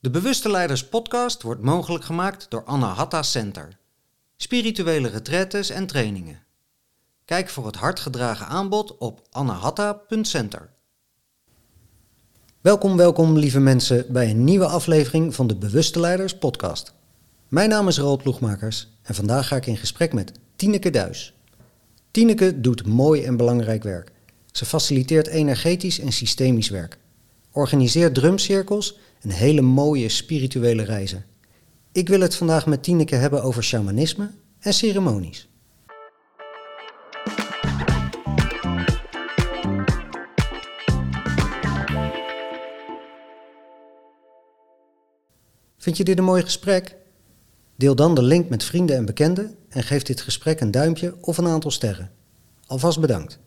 De Bewuste Leiders podcast wordt mogelijk gemaakt door Anahata Center. Spirituele retretes en trainingen. Kijk voor het hardgedragen aanbod op anahata.center. Welkom, welkom lieve mensen bij een nieuwe aflevering van de Bewuste Leiders podcast. Mijn naam is Roald Ploegmakers en vandaag ga ik in gesprek met Tineke Duis. Tineke doet mooi en belangrijk werk. Ze faciliteert energetisch en systemisch werk, organiseert drumcirkels en hele mooie spirituele reizen. Ik wil het vandaag met Tineke hebben over shamanisme en ceremonies. Vind je dit een mooi gesprek? Deel dan de link met vrienden en bekenden en geef dit gesprek een duimpje of een aantal sterren. Alvast bedankt.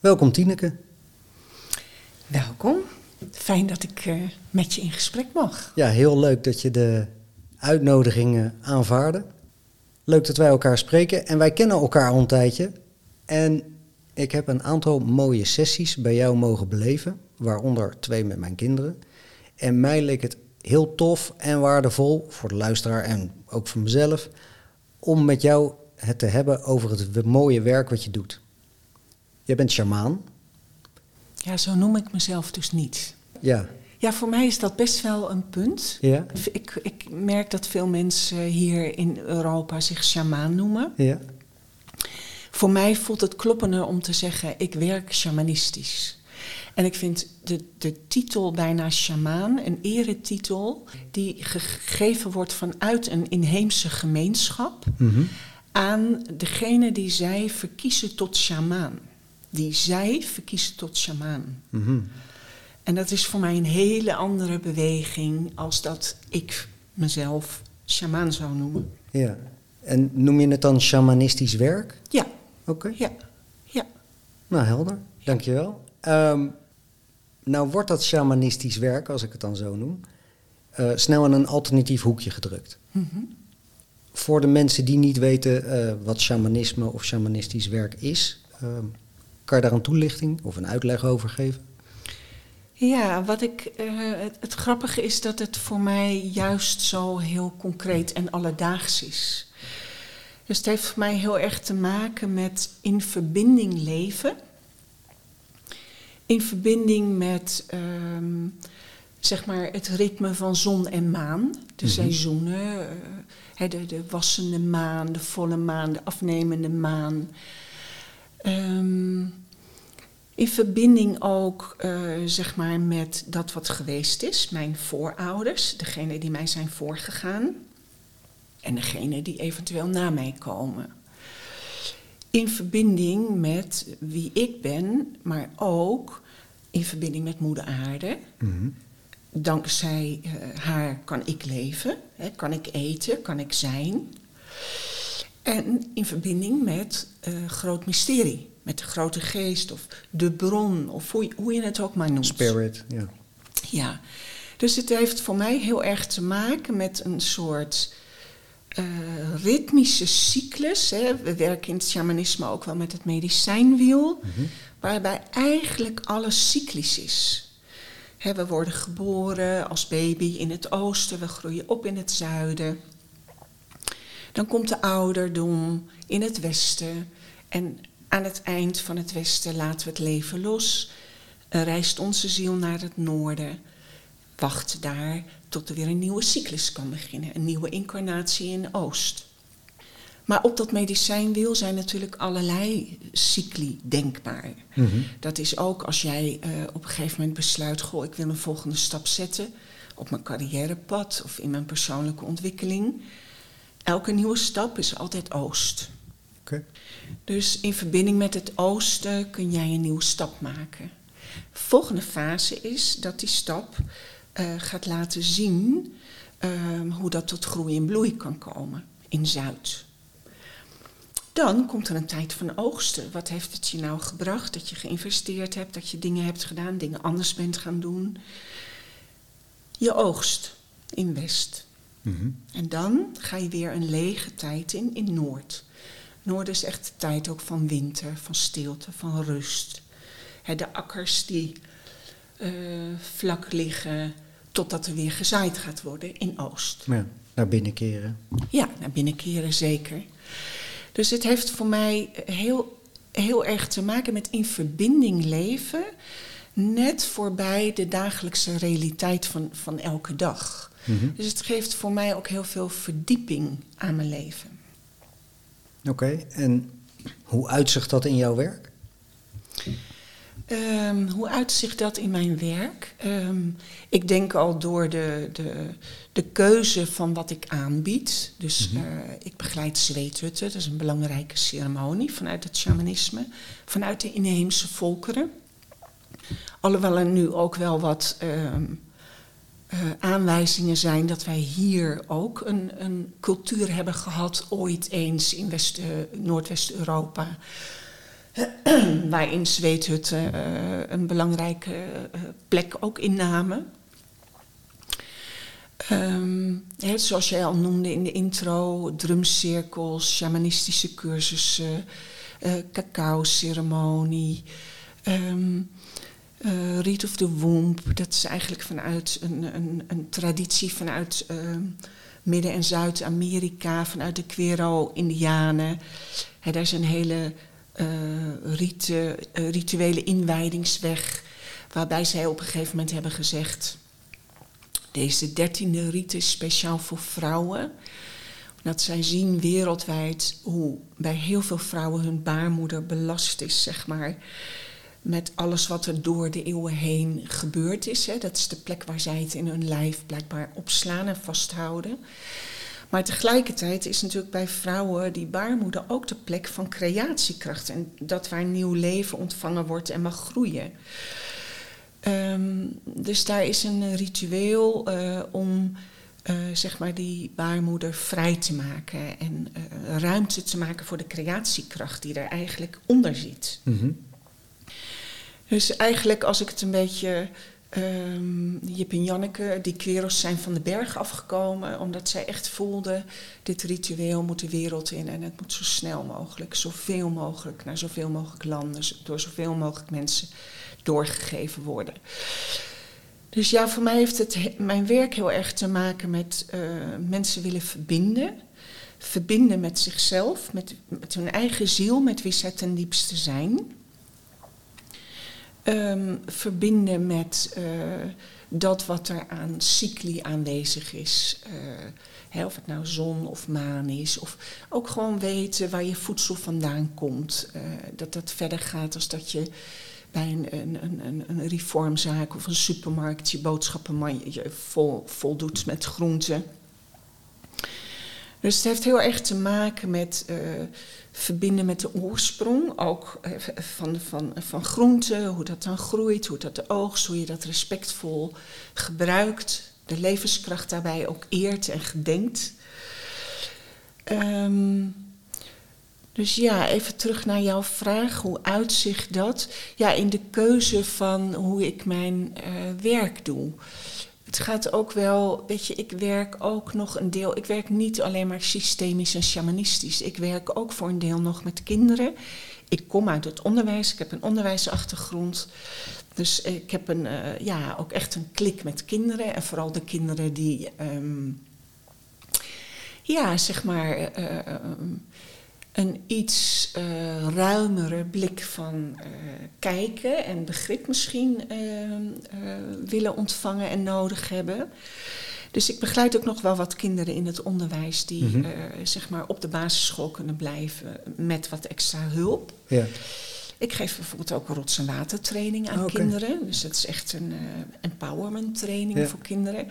Welkom Tineke. Welkom. Fijn dat ik uh, met je in gesprek mag. Ja, heel leuk dat je de uitnodiging uh, aanvaarde. Leuk dat wij elkaar spreken en wij kennen elkaar al een tijdje. En ik heb een aantal mooie sessies bij jou mogen beleven, waaronder twee met mijn kinderen. En mij leek het heel tof en waardevol voor de luisteraar en ook voor mezelf om met jou het te hebben over het mooie werk wat je doet. Jij bent shamaan. Ja, zo noem ik mezelf dus niet. Ja. Ja, voor mij is dat best wel een punt. Ja. Ik, ik merk dat veel mensen hier in Europa zich shamaan noemen. Ja. Voor mij voelt het kloppender om te zeggen, ik werk shamanistisch. En ik vind de, de titel bijna shamaan, een eretitel, die gegeven wordt vanuit een inheemse gemeenschap Mm aan degene die zij verkiezen tot shamaan. Die zij verkiezen tot shamaan. Mhm. En dat is voor mij een hele andere beweging als dat ik mezelf shamaan zou noemen. Ja. En noem je het dan shamanistisch werk? Ja, Oké. ja, ja. Nou, helder. Dankjewel. Um, nou wordt dat shamanistisch werk, als ik het dan zo noem, uh, snel in een alternatief hoekje gedrukt. Mhm. Voor de mensen die niet weten uh, wat shamanisme of shamanistisch werk is, uh, kan je daar een toelichting of een uitleg over geven? Ja, wat ik, uh, het, het, grappige is dat het voor mij juist zo heel concreet en alledaags is. Dus het heeft voor mij heel erg te maken met in verbinding leven. In verbinding met um, zeg maar het ritme van zon en maan, de Mhm. seizoenen, uh, de, de wassende maan, de volle maan, de afnemende maan. Um, in verbinding ook uh, zeg maar met dat wat geweest is, mijn voorouders, degene die mij zijn voorgegaan en degene die eventueel na mij komen. In verbinding met wie ik ben, maar ook in verbinding met Moeder Aarde. Mhm. Dankzij uh, haar kan ik leven, hè, kan ik eten, kan ik zijn. En in verbinding met uh, groot mysterie met de grote geest of de bron, of hoe je, hoe je het ook maar noemt. Spirit, ja. Ja, dus het heeft voor mij heel erg te maken met een soort uh, ritmische cyclus. Hè. We werken in het shamanisme ook wel met het medicijnwiel, Mhm. waarbij eigenlijk alles cyclisch is. Hè, we worden geboren als baby in het oosten, we groeien op in het zuiden. Dan komt de ouderdom in het westen en aan het eind van het westen laten we het leven los. Reist onze ziel naar het noorden. Wacht daar tot er weer een nieuwe cyclus kan beginnen. Een nieuwe incarnatie in de oost. Maar op dat medicijnwiel zijn natuurlijk allerlei cycli denkbaar. Mhm. Dat is ook als jij uh, op een gegeven moment besluit... goh, ik wil een volgende stap zetten op mijn carrièrepad... of in mijn persoonlijke ontwikkeling. Elke nieuwe stap is altijd oost. Okay. Dus in verbinding met het oosten kun jij een nieuwe stap maken. De volgende fase is dat die stap uh, gaat laten zien uh, hoe dat tot groei en bloei kan komen in Zuid. Dan komt er een tijd van oogsten. Wat heeft het je nou gebracht? Dat je geïnvesteerd hebt, dat je dingen hebt gedaan, dingen anders bent gaan doen. Je oogst in West. Mm-hmm. En dan ga je weer een lege tijd in in Noord. Noord is echt de tijd ook van winter, van stilte, van rust. He, de akkers die eh, vlak liggen totdat er weer gezaaid gaat worden in Oost. Ja, naar binnen keren. Ja, naar binnen keren zeker. Dus het heeft voor mij heel, heel erg te maken met in verbinding leven, net voorbij de dagelijkse realiteit van, van elke dag. Mhm. Dus het geeft voor mij ook heel veel verdieping aan mijn leven. Oké, en hoe uitzicht dat in jouw werk? Ehm, hoe uitzicht dat in mijn werk? Ehm, ik denk al door de, de, de keuze van wat ik aanbied. Dus Mhm. eh, ik begeleid zweethutten, dat is een belangrijke ceremonie vanuit het shamanisme, vanuit de inheemse volkeren. Alhoewel er nu ook wel wat ehm, eh, aanwijzingen zijn dat wij hier ook een, een cultuur hebben gehad, ooit eens in West, eh, Noordwest-Europa. waarin zweethutten eh, een belangrijke eh, plek ook innamen. Hè, zoals jij al noemde in de intro, drumcirkels, shamanistische cursussen, eh cacao-ceremonie, ehm eh, Rite of the Womb. Dat is eigenlijk vanuit een, een, een traditie vanuit ehm, Midden- en Zuid-Amerika, vanuit de Quero-Indianen. Daar is een hele eh, eh, rituele inwijdingsweg, waarbij zij op een gegeven moment hebben gezegd: deze dertiende rite is speciaal voor vrouwen. Dat zij zien wereldwijd hoe bij heel veel vrouwen hun baarmoeder belast is, zeg maar. Met alles wat er door de eeuwen heen gebeurd is. Hè. Dat is de plek waar zij het in hun lijf blijkbaar opslaan en vasthouden. Maar tegelijkertijd is natuurlijk bij vrouwen die baarmoeder ook de plek van creatiekracht. En dat waar nieuw leven ontvangen wordt en mag groeien. Ehm, dus daar is een ritueel eh, om eh, zeg maar die baarmoeder vrij te maken. En eh, ruimte te maken voor de creatiekracht die er eigenlijk onder zit. Mhm. Dus eigenlijk als ik het een beetje... ehm Jip en Janneke, die kweros zijn van de berg afgekomen... omdat zij echt voelden, dit ritueel moet de wereld in... en het moet zo snel mogelijk, zoveel mogelijk... naar zoveel mogelijk landen, door zoveel mogelijk mensen doorgegeven worden. Dus ja, voor mij heeft het he- mijn werk heel erg te maken met eh, mensen willen verbinden. Verbinden met zichzelf, met, met hun eigen ziel, met wie zij ten diepste zijn. Ehm, verbinden met eh, dat wat er aan cycli aanwezig is. eh, hè, of het nou zon of maan is. Of ook gewoon weten waar je voedsel vandaan komt. eh, dat dat verder gaat als dat je bij een, een, een, een, reformzaak of een supermarkt je boodschappenmandje vol, vol doet met groenten. Dus het heeft heel erg te maken met verbinden met de oorsprong, ook eh, van, van, van groenten, hoe dat dan groeit, hoe dat de oogst, hoe je dat respectvol gebruikt, de levenskracht daarbij ook eert en gedenkt. Ehm, dus ja, even terug naar jouw vraag. Hoe uitzicht dat? Ja, in de keuze van hoe ik mijn eh, werk doe. Het gaat ook wel, weet je, ik werk ook nog een deel. Ik werk niet alleen maar systemisch en shamanistisch. Ik werk ook voor een deel nog met kinderen. Ik kom uit het onderwijs, ik heb een onderwijsachtergrond. Dus ik heb een, eh, ja, ook echt een klik met kinderen. En vooral de kinderen die, ehm, ja, zeg maar. eh, eh, een iets eh, ruimere blik van eh, kijken en begrip misschien eh, eh, willen ontvangen en nodig hebben. Dus ik begeleid ook nog wel wat kinderen in het onderwijs die Mhm. zeg maar op de basisschool kunnen blijven met wat extra hulp. Ja. Ik geef bijvoorbeeld ook rots- en watertraining aan Oké. kinderen. Dus dat is echt een empowerment training Ja. voor kinderen.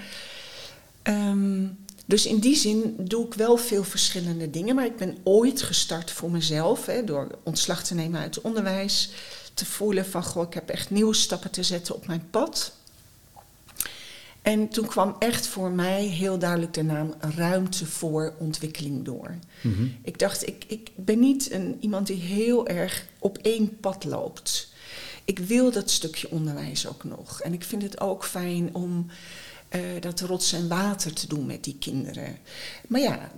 Ehm, dus in die zin doe ik wel veel verschillende dingen. Maar ik ben ooit gestart voor mezelf. Hè, door ontslag te nemen uit het onderwijs. Te voelen van, goh, ik heb echt nieuwe stappen te zetten op mijn pad. En toen kwam echt voor mij heel duidelijk de naam ruimte voor ontwikkeling door. Mhm. Ik dacht, ik, ik ben niet een, iemand die heel erg op één pad loopt. Ik wil dat stukje onderwijs ook nog. En ik vind het ook fijn om eh, dat rots en water te doen met die kinderen. Maar ja,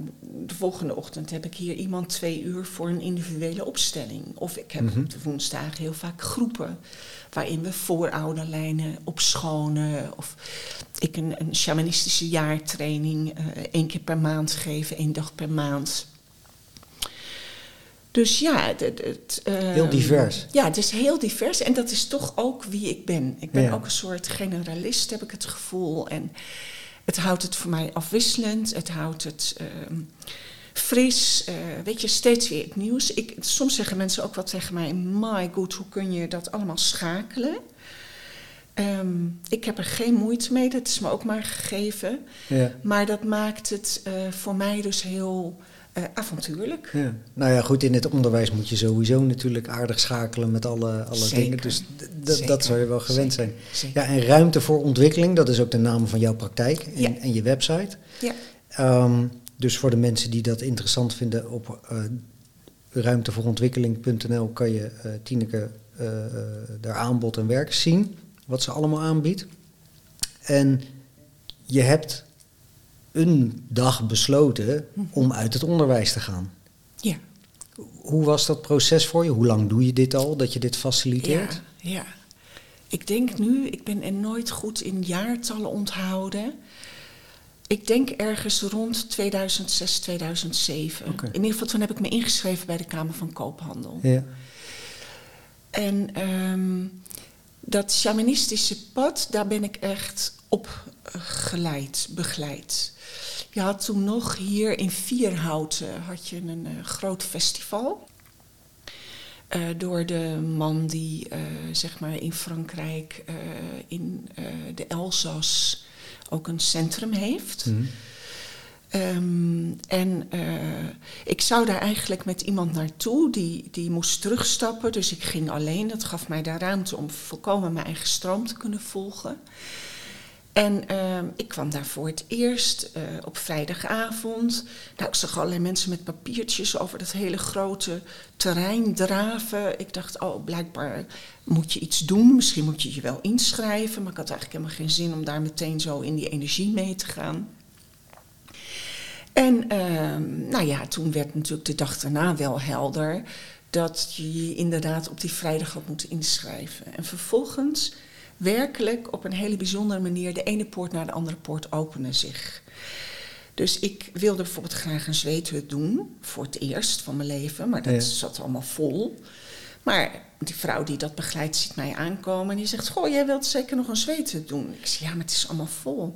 de volgende ochtend heb ik hier iemand twee uur voor een individuele opstelling. Of ik heb Mhm. op de woensdagen heel vaak groepen waarin we voorouderlijnen opschonen. Of ik een, een shamanistische jaartraining eh, één keer per maand geef, één dag per maand. Dus ja, het, het, het, Heel ehm, divers. Ja, het is heel divers en dat is toch ook wie ik ben. Ik ben Ja. ook een soort generalist, heb ik het gevoel. En het houdt het voor mij afwisselend, het houdt het ehm, fris. eh, weet je, steeds weer het nieuws. Ik, soms zeggen mensen ook wat tegen mij: My god, hoe kun je dat allemaal schakelen? Ehm, ik heb er geen moeite mee, dat is me ook maar gegeven. Ja. Maar dat maakt het eh, voor mij dus heel eh, avontuurlijk. Ja. Nou ja, goed, in het onderwijs moet je sowieso natuurlijk aardig schakelen met alle, alle Zeker. dingen. Dus dat zou je wel gewend Zeker. zijn. Zeker. Ja, en ruimte voor ontwikkeling, dat is ook de naam van jouw praktijk en, Ja. en je website. Ja. Ehm, dus voor de mensen die dat interessant vinden, op eh ruimtevoorontwikkeling.nl kan je eh Tineke haar aanbod en werk zien, wat ze allemaal aanbiedt. En je hebt een dag besloten om uit het onderwijs te gaan. Ja. Hoe was dat proces voor je? Hoe lang doe je dit al, dat je dit faciliteert? Ja, ja. Ik denk nu, ik ben er nooit goed in jaartallen onthouden. Ik denk ergens rond 2006, 2007. Oké. In ieder geval toen heb ik me ingeschreven bij de Kamer van Koophandel. Ja. En ehm, dat shamanistische pad, daar ben ik echt op eh, geleid, begeleid. Je had toen nog hier in Vierhouten had je een eh, groot festival. Eh, door de man die eh, zeg maar in Frankrijk, in de Elzas, ook een centrum heeft. Mhm. Ehm, en ik zou daar eigenlijk met iemand naartoe, die, die moest terugstappen. Dus ik ging alleen. Dat gaf mij daar ruimte om volkomen mijn eigen stroom te kunnen volgen. En ehm, ik kwam daar voor het eerst eh, op vrijdagavond. Nou, ik zag allerlei mensen met papiertjes over dat hele grote terrein draven. Ik dacht, oh, blijkbaar moet je iets doen. Misschien moet je je wel inschrijven. Maar ik had eigenlijk helemaal geen zin om daar meteen zo in die energie mee te gaan. En ehm, nou ja, toen werd natuurlijk de dag daarna wel helder dat je je inderdaad op die vrijdag had moeten inschrijven. En vervolgens werkelijk op een hele bijzondere manier de ene poort naar de andere poort openen zich. Dus ik wilde bijvoorbeeld graag een zweethut doen, voor het eerst van mijn leven, maar dat Ja. zat allemaal vol. Maar die vrouw die dat begeleidt ziet mij aankomen en die zegt, goh, jij wilt zeker nog een zweethut doen? Ik zeg, ja, maar het is allemaal vol.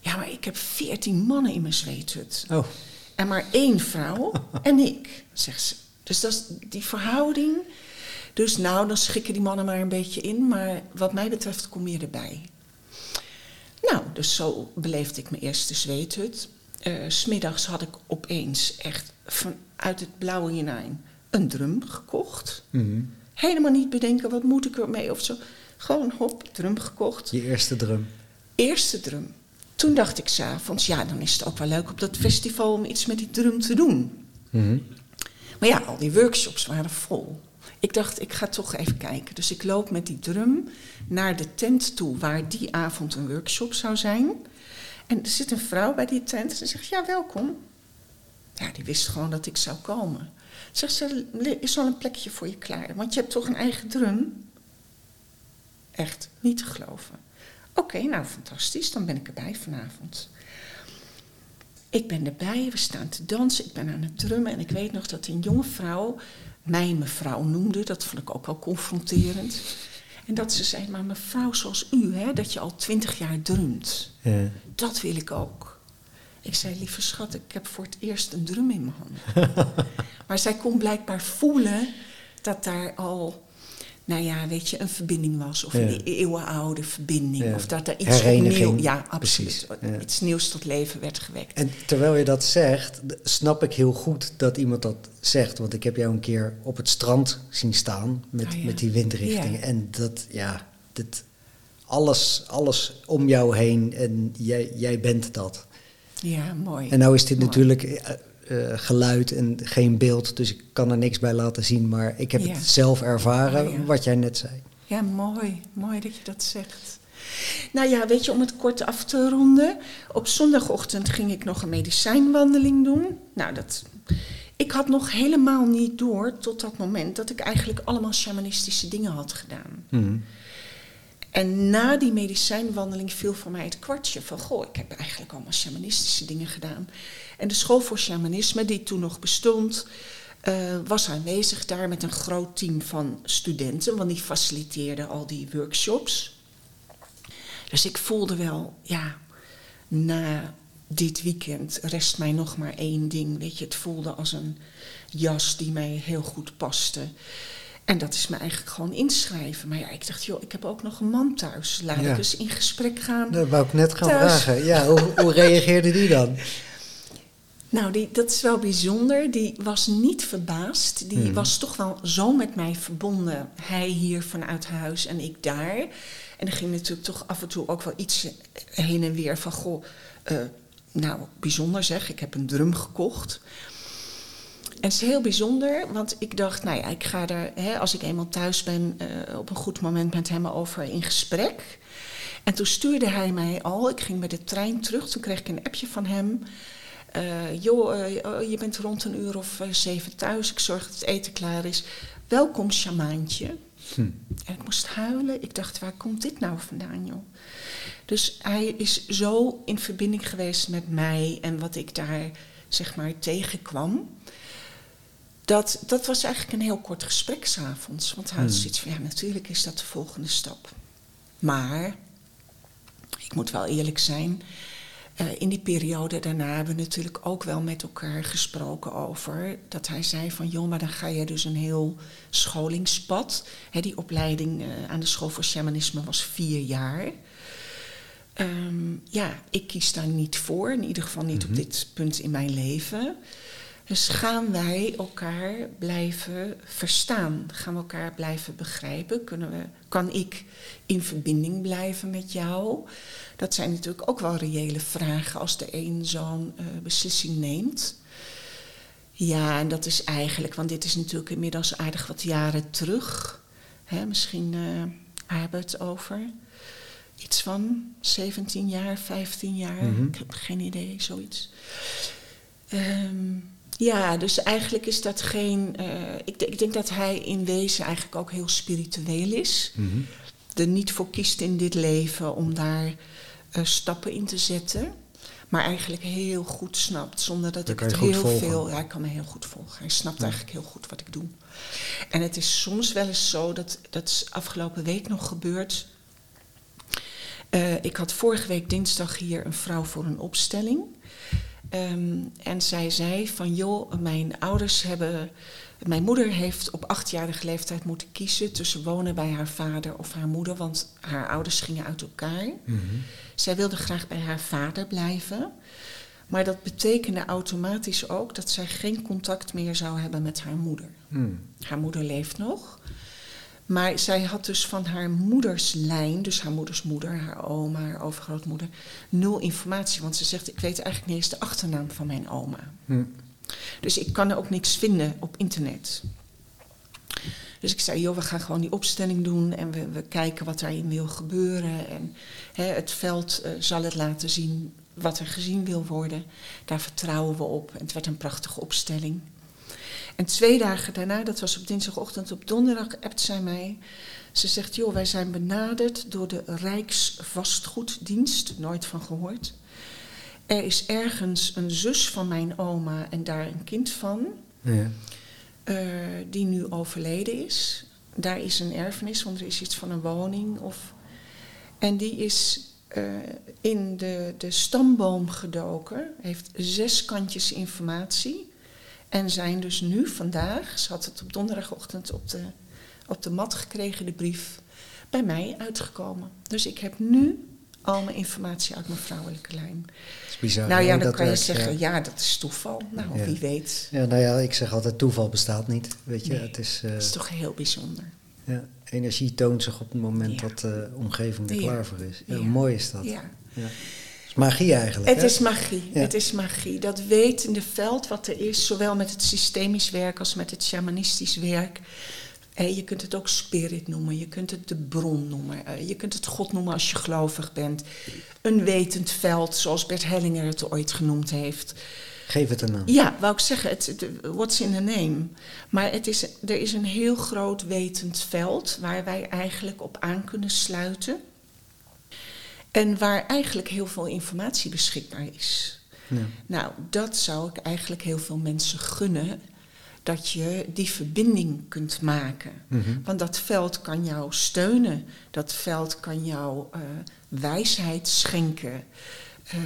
Ja, maar ik heb veertien mannen in mijn zweethut. Oh, En maar één vrouw en ik, zegt ze. Dus dat is die verhouding. Dus nou, dan schikken die mannen maar een beetje in. Maar wat mij betreft kom je erbij. Nou, dus zo beleefde ik mijn eerste zweethut. S Smiddags had ik opeens echt vanuit het blauwe hinein een drum gekocht. mhm. Helemaal niet bedenken, wat moet ik ermee of zo. Gewoon hop, drum gekocht. je eerste drum. Eerste drum. Toen dacht ik s'avonds, ja, dan is het ook wel leuk op dat festival om iets met die drum te doen. Mhm. Maar ja, al die workshops waren vol. Ik dacht, ik ga toch even kijken. Dus ik loop met die drum naar de tent toe waar die avond een workshop zou zijn. En er zit een vrouw bij die tent en ze zegt, ja, welkom. Ja, die wist gewoon dat ik zou komen. Zegt ze, "Er is al een plekje voor je klaar, want je hebt toch een eigen drum? Echt, niet te geloven. Oké, nou fantastisch, dan ben ik erbij vanavond. Ik ben erbij, we staan te dansen, ik ben aan het drummen en ik weet nog dat een jonge vrouw mij mevrouw noemde. Dat vond ik ook wel confronterend. En dat ze zei, maar mevrouw zoals u, hè, dat je al twintig jaar drumt, Ja. dat wil ik ook. Ik zei, lieve schat, ik heb voor het eerst een drum in mijn handen. maar zij kon blijkbaar voelen dat daar al, nou ja, weet je, een verbinding was. Of Ja. een eeuwenoude verbinding. Ja. Of dat er iets opnieuw, ja, absoluut. Ja. Iets nieuws tot leven werd gewekt. En terwijl je dat zegt, snap ik heel goed dat iemand dat zegt. Want ik heb jou een keer op het strand zien staan met, Oh met die windrichting. En dat, ja, dit, alles, alles om jou heen en jij, jij bent dat. Ja, mooi. En nou is dit Mooi. natuurlijk eh, geluid en geen beeld, dus ik kan er niks bij laten zien. Maar ik heb Ja. het zelf ervaren, Oh ja. wat jij net zei. Ja, mooi. Mooi dat je dat zegt. Nou ja, weet je, om het kort af te ronden. Op zondagochtend ging ik nog een medicijnwandeling doen. Nou, dat, ik had nog helemaal niet door tot dat moment dat ik eigenlijk allemaal shamanistische dingen had gedaan. Mhm. En na die medicijnwandeling viel voor mij het kwartje van... goh, ik heb eigenlijk allemaal shamanistische dingen gedaan. En de school voor shamanisme, die toen nog bestond... eh, was aanwezig daar met een groot team van studenten... want die faciliteerden al die workshops. Dus ik voelde wel, ja, na dit weekend rest mij nog maar één ding. Weet je, het voelde als een jas die mij heel goed paste... En dat is me eigenlijk gewoon inschrijven. Maar ja, ik dacht, joh, ik heb ook nog een man thuis. Laat Ja. ik eens in gesprek gaan. Dat wou ik net gaan Thuis. vragen. Ja, hoe, hoe reageerde die dan? Nou, die, dat is wel bijzonder. Die was niet verbaasd. Die Mhm. was toch wel zo met mij verbonden. Hij hier vanuit huis en ik daar. En er ging natuurlijk toch af en toe ook wel iets heen en weer van... Goh, eh, nou, bijzonder zeg, ik heb een drum gekocht. En het is heel bijzonder, want ik dacht, nou ja, ik ga er, hè, als ik eenmaal thuis ben, eh, op een goed moment met hem over in gesprek. En toen stuurde hij mij al, ik ging met de trein terug, toen kreeg ik een appje van hem. Eh, joh, eh, oh, je bent rond een uur of zeven thuis, ik zorg dat het eten klaar is. Welkom, shamaantje. Hm. En ik moest huilen. Ik dacht, waar komt dit nou vandaan, joh? Dus hij is zo in verbinding geweest met mij en wat ik daar, zeg maar, tegenkwam. Dat, dat was eigenlijk een heel kort gesprek s'avonds. Want hij had Hmm. zoiets van, ja, natuurlijk is dat de volgende stap. Maar, ik moet wel eerlijk zijn... eh, in die periode daarna hebben we natuurlijk ook wel met elkaar gesproken over... dat hij zei van, joh, maar dan ga je dus een heel scholingspad. Hè, die opleiding eh, aan de school voor shamanisme was vier jaar... Ehm, ja, ik kies daar niet voor, in ieder geval niet Mhm. op dit punt in mijn leven. Dus gaan wij elkaar blijven verstaan? Gaan we elkaar blijven begrijpen? Kunnen we, kan ik in verbinding blijven met jou? Dat zijn natuurlijk ook wel reële vragen als de een zo'n eh, beslissing neemt. Ja, en dat is eigenlijk, want dit is natuurlijk inmiddels aardig wat jaren terug. Hè, misschien eh, we het over iets van 17 jaar, 15 jaar. Mhm. Ik heb geen idee, zoiets. Ehm, ja, dus eigenlijk is dat geen. eh, ik, ik denk dat hij in wezen eigenlijk ook heel spiritueel is. Mhm. Er niet voor kiest in dit leven om daar eh, stappen in te zetten. Maar eigenlijk heel goed snapt, zonder dat ik het heel volgen. veel. Ja, hij kan me heel goed volgen. Hij snapt Ja. eigenlijk heel goed wat ik doe. En het is soms wel eens zo, dat, dat is afgelopen week nog gebeurd. Eh, ik had vorige week dinsdag hier een vrouw voor een opstelling. Ehm, en zij zei van joh, mijn ouders hebben. Mijn moeder heeft op achtjarige leeftijd moeten kiezen tussen wonen bij haar vader of haar moeder, want haar ouders gingen uit elkaar. Mhm. Zij wilde graag bij haar vader blijven. Maar dat betekende automatisch ook dat zij geen contact meer zou hebben met haar moeder. Hm. Haar moeder leeft nog. Maar zij had dus van haar moeders lijn, dus haar moeders moeder, haar oma, haar overgrootmoeder, nul informatie. Want ze zegt, ik weet eigenlijk niet eens de achternaam van mijn oma. Hm. Dus ik kan er ook niks vinden op internet. Dus ik zei, joh, we gaan gewoon die opstelling doen en we, we kijken wat daarin wil gebeuren. En hè, het veld eh, zal het laten zien wat er gezien wil worden. Daar vertrouwen we op. En het werd een prachtige opstelling. En twee dagen daarna, dat was op dinsdagochtend, op donderdag, appt zij mij. Ze zegt, joh, wij zijn benaderd door de Rijksvastgoeddienst, nooit van gehoord. Er is ergens een zus van mijn oma en daar een kind van, Ja. eh, die nu overleden is. Daar is een erfenis, want er is iets van een woning. Of, en die is eh, in de, de stamboom gedoken, heeft zes kantjes informatie. En zijn dus nu, vandaag, ze had het op donderdagochtend op de, op de mat gekregen, de brief, bij mij uitgekomen. Dus ik heb nu al mijn informatie uit mijn vrouwelijke lijn. Dat is bizar. nou ja, dan dat kan je zeggen, Ja. ja. dat is toeval. Nou, Ja. wie weet. Ja, nou ja, ik zeg altijd, toeval bestaat niet. Weet je, Nee, het is... eh, Dat is toch heel bijzonder. ja, energie toont zich op het moment Ja. dat de omgeving er klaar voor is. Ja. Mooi is dat. Ja. Magie eigenlijk. Het hè? is magie. Ja. Het is magie. Dat wetende veld wat er is, zowel met het systemisch werk als met het shamanistisch werk. Eh, je kunt het ook spirit noemen, je kunt het de bron noemen, eh, je kunt het God noemen als je gelovig bent. Een wetend veld, zoals Bert Hellinger het ooit genoemd heeft. Geef het een naam. Ja, wou ik zeggen, het, het- what's in a name? Maar het is, er is een heel groot wetend veld waar wij eigenlijk op aan kunnen sluiten. En waar eigenlijk heel veel informatie beschikbaar is. Ja. Nou, dat zou ik eigenlijk heel veel mensen gunnen. Dat je die verbinding kunt maken. Mhm. Want dat veld kan jou steunen. Dat veld kan jou eh, wijsheid schenken. Eh,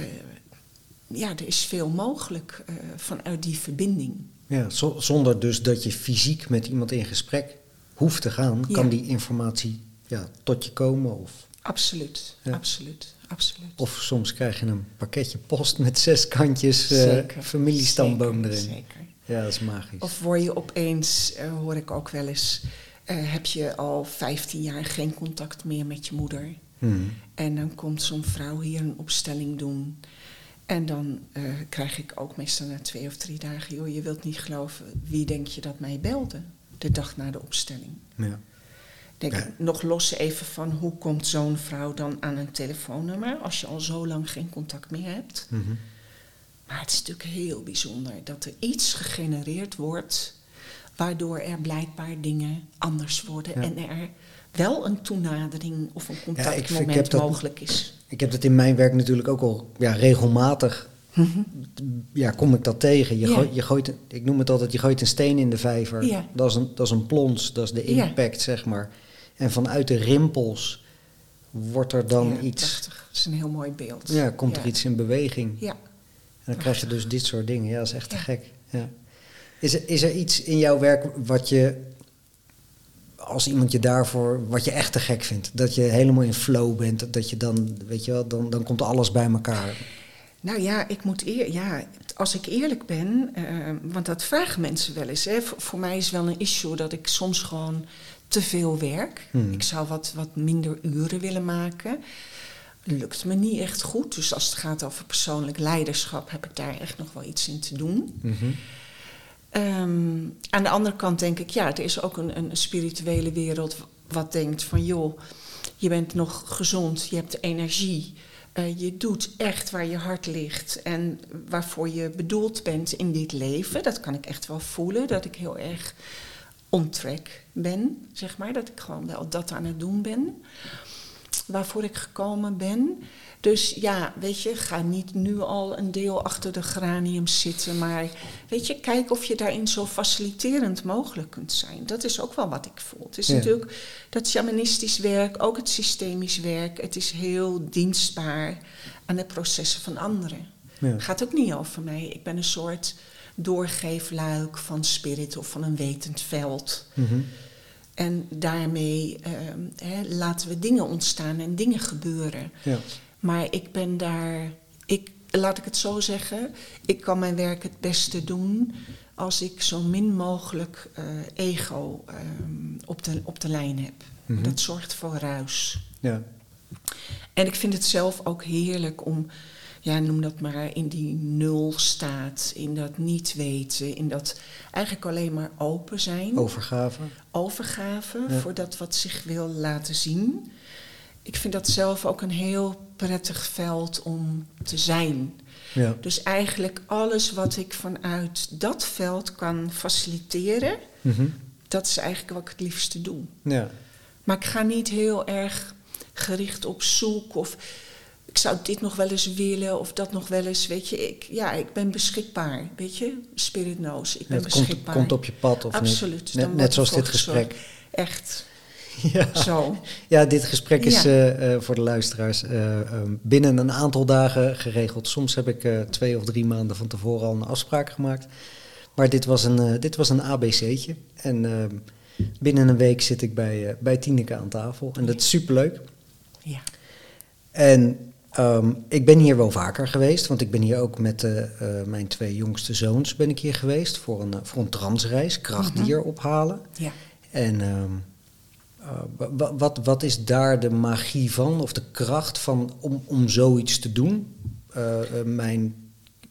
ja, er is veel mogelijk eh, vanuit die verbinding. Ja, zo- zonder dus dat je fysiek met iemand in gesprek hoeft te gaan, Ja. kan die informatie ja, tot je komen. Of, Absoluut, Ja. absoluut, absoluut. of soms krijg je een pakketje post met zes kantjes Zeker, familiestamboom erin. Zeker. Ja, dat is magisch. Of word je opeens, eh, hoor ik ook wel eens, eh, heb je al 15 jaar geen contact meer met je moeder. Mhm. En dan komt zo'n vrouw hier een opstelling doen. En dan krijg ik ook meestal na twee of drie dagen, joh, je wilt niet geloven, wie denk je dat mij belde de dag na de opstelling? Ja. Denk Ja. ik, nog los even van hoe komt zo'n vrouw dan aan een telefoonnummer als je al zo lang geen contact meer hebt. Mhm. Maar het is natuurlijk heel bijzonder dat er iets gegenereerd wordt waardoor er blijkbaar dingen anders worden Ja. en er wel een toenadering of een ik- ik contactmoment heb dat- mogelijk is. Ik heb dat in mijn werk natuurlijk ook al ja, regelmatig. Ja, kom ik dat tegen. Je Ja. gooit, je gooit, ik noem het altijd, je gooit een steen in de vijver. Ja. Dat, is een, dat is een plons, dat is de Ja. impact, zeg maar. En vanuit de rimpels wordt er dan Ja, iets, prachtig. Dat is een heel mooi beeld. ja, komt er iets in beweging. Ja. En dan krijg je dus dit soort dingen. Ja, dat is echt te gek. Ja. Is, er, is er iets in jouw werk wat je, als iemand je daarvoor, wat je echt te gek vindt? Dat je helemaal in flow bent, dat je dan, weet je wel, dan, dan komt alles bij elkaar. Nou ja, ik moet eer, ja, als ik eerlijk ben, eh, want dat vragen mensen wel eens. Hè. Voor, voor mij is wel een issue dat ik soms gewoon te veel werk. Hmm. Ik zou wat, wat minder uren willen maken. Lukt me niet echt goed. Dus als het gaat over persoonlijk leiderschap, heb ik daar echt nog wel iets in te doen. Mhm. Ehm, aan de andere kant denk ik, ja, er is ook een, een spirituele wereld wat denkt van, joh, je bent nog gezond, je hebt energie, eh, je doet echt waar je hart ligt en waarvoor je bedoeld bent in dit leven. Dat kan ik echt wel voelen, dat ik heel erg on track ben, zeg maar, dat ik gewoon wel dat aan het doen ben waarvoor ik gekomen ben. Dus ja, weet je, ga niet nu al een deel achter de granium zitten, maar weet je, kijk of je daarin zo faciliterend mogelijk kunt zijn. Dat is ook wel wat ik voel. Het is Ja. natuurlijk dat shamanistisch werk, ook het systemisch werk, het is heel dienstbaar aan de processen van anderen. Ja. Gaat ook niet over mij. Ik ben een soort doorgeefluik van spirit of van een wetend veld. Mhm. En daarmee ehm, hè, laten we dingen ontstaan en dingen gebeuren. Ja. Maar ik ben daar, ik, laat ik het zo zeggen, ik kan mijn werk het beste doen als ik zo min mogelijk eh, ego ehm, op, de, op de lijn heb. Mhm. Dat zorgt voor ruis. Ja. En ik vind het zelf ook heerlijk om, ja, noem dat maar, in die nul staat, in dat niet weten, in dat eigenlijk alleen maar open zijn Overgave. overgave Ja. voor dat wat zich wil laten zien. Ik vind dat zelf ook een heel prettig veld om te zijn. Ja. Dus eigenlijk alles wat ik vanuit dat veld kan faciliteren, Mhm. dat is eigenlijk wat ik het liefste doe. Ja. Maar ik ga niet heel erg gericht op zoek of ik zou dit nog wel eens willen of dat nog wel eens. Weet je, ik, ja, ik ben beschikbaar. Weet je, spirit knows. Ik ben Het komt, beschikbaar. komt op je pad of Absoluut. niet? Dan Net, net zoals dit gesprek. Echt, Ja. zo. Ja, dit gesprek is Ja. eh, eh, voor de luisteraars eh, eh, binnen een aantal dagen geregeld. Soms heb ik twee of drie maanden van tevoren al een afspraak gemaakt. Maar dit was een, dit was een ABC'tje. En eh, binnen een week zit ik bij, bij Tineke aan tafel. En dat is superleuk. Ja. En ehm, ik ben hier wel vaker geweest, want ik ben hier ook met eh, eh, mijn twee jongste zoons ben ik hier geweest voor een, eh, voor een transreis, krachtdier ophalen. Ja. En wa- wat, wat is daar de magie van, of de kracht van om, om zoiets te doen? Mijn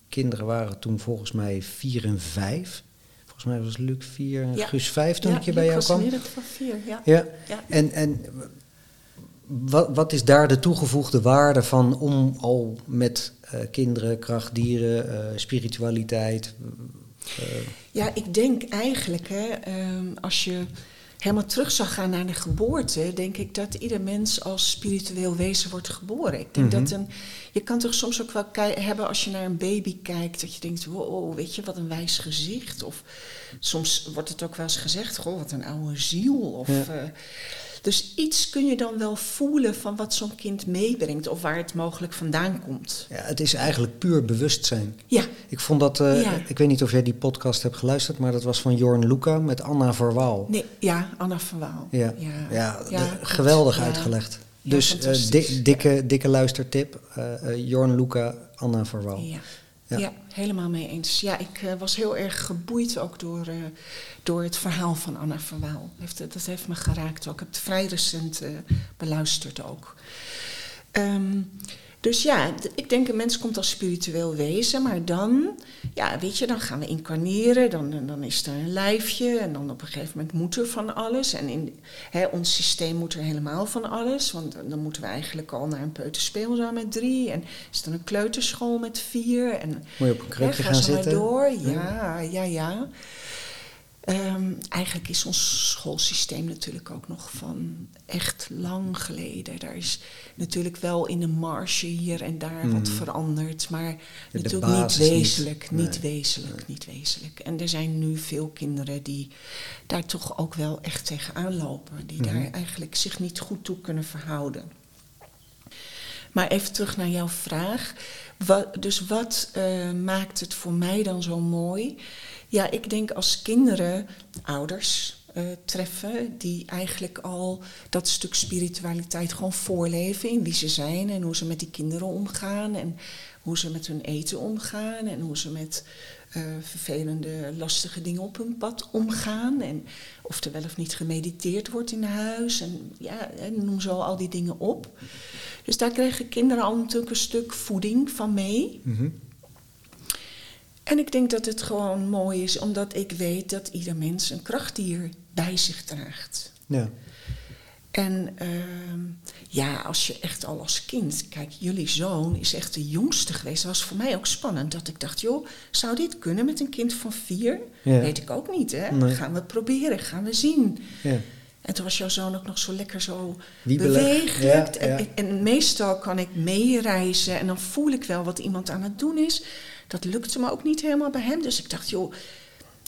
kinderen waren toen volgens mij vier en vijf. Volgens mij was Luc 4 en Ja. Guus 5 toen ja, ik hier bij Luc jou was kwam. in ieder geval vier, ja. Ja, Ja. en, en wat, wat is daar de toegevoegde waarde van om al met eh, kinderen, krachtdieren, eh, spiritualiteit... eh, Ja, ik denk eigenlijk, hè, ehm, als je helemaal terug zou gaan naar de geboorte, denk ik dat ieder mens als spiritueel wezen wordt geboren. Ik denk Mhm. dat een, je kan toch soms ook wel hebben als je naar een baby kijkt, dat je denkt, wow, weet je, wat een wijs gezicht. Of soms wordt het ook wel eens gezegd, goh, wat een oude ziel. Of, Ja. Dus iets kun je dan wel voelen van wat zo'n kind meebrengt of waar het mogelijk vandaan komt. ja, het is eigenlijk puur bewustzijn. Ja, Ik vond dat, eh, Ja. ik weet niet of jij die podcast hebt geluisterd, maar dat was van Jorn Luca met Anna Verwaal. nee, ja, Anna van Waal. Ja, ja, ja, de- geweldig uitgelegd. Ja, dus di- dikke, dikke luistertip. eh, Jorn Luca, Anna Verwaal. Ja. Helemaal mee eens. Ja, ik eh, was heel erg geboeid ook door, eh, door het verhaal van Anna Verwaal. Heeft, dat heeft me geraakt ook. Ik heb het vrij recent eh, beluisterd ook. Ehm, dus ja, ik denk een mens komt als spiritueel wezen, maar dan, ja, weet je, dan gaan we incarneren, dan, dan is er een lijfje en dan op een gegeven moment moet er van alles. En in hè, ons systeem moet er helemaal van alles, want dan moeten we eigenlijk al naar een peuterspeelzaal met drie en is er een kleuterschool met vier en Moet je op een krukje gaan zo maar door. Ja, ja, ja. Ehm, eigenlijk is ons schoolsysteem natuurlijk ook nog van echt lang geleden. Daar is natuurlijk wel in de marge hier en daar wat Mhm. veranderd, maar natuurlijk niet wezenlijk, niet, Nee. wezenlijk, niet wezenlijk. En er zijn nu veel kinderen die daar toch ook wel echt tegenaan lopen, die Mhm. daar eigenlijk zich niet goed toe kunnen verhouden. Maar even terug naar jouw vraag. Wat, dus wat eh, maakt het voor mij dan zo mooi? Ja, ik denk als kinderen ouders eh, treffen die eigenlijk al dat stuk spiritualiteit gewoon voorleven in wie ze zijn en hoe ze met die kinderen omgaan en hoe ze met hun eten omgaan en hoe ze met eh, vervelende, lastige dingen op hun pad omgaan en of er wel of niet gemediteerd wordt in huis en ja, en noem zo al die dingen op. Dus daar krijgen kinderen al natuurlijk een stuk voeding van mee. Mhm. En ik denk dat het gewoon mooi is, omdat ik weet dat ieder mens een krachtdier bij zich draagt. Ja. En ehm, ja, als je echt al als kind, kijk, jullie zoon is echt de jongste geweest. Dat was voor mij ook spannend, dat ik dacht, joh, zou dit kunnen met een kind van vier? Ja. Weet ik ook niet, hè? Nee. Gaan we het proberen, gaan we zien. Ja. En toen was jouw zoon ook nog zo lekker zo Wiebelig. bewegelijk. Ja, ja. En, en meestal kan ik meereizen en dan voel ik wel wat iemand aan het doen is. Dat lukte me ook niet helemaal bij hem. Dus ik dacht, joh,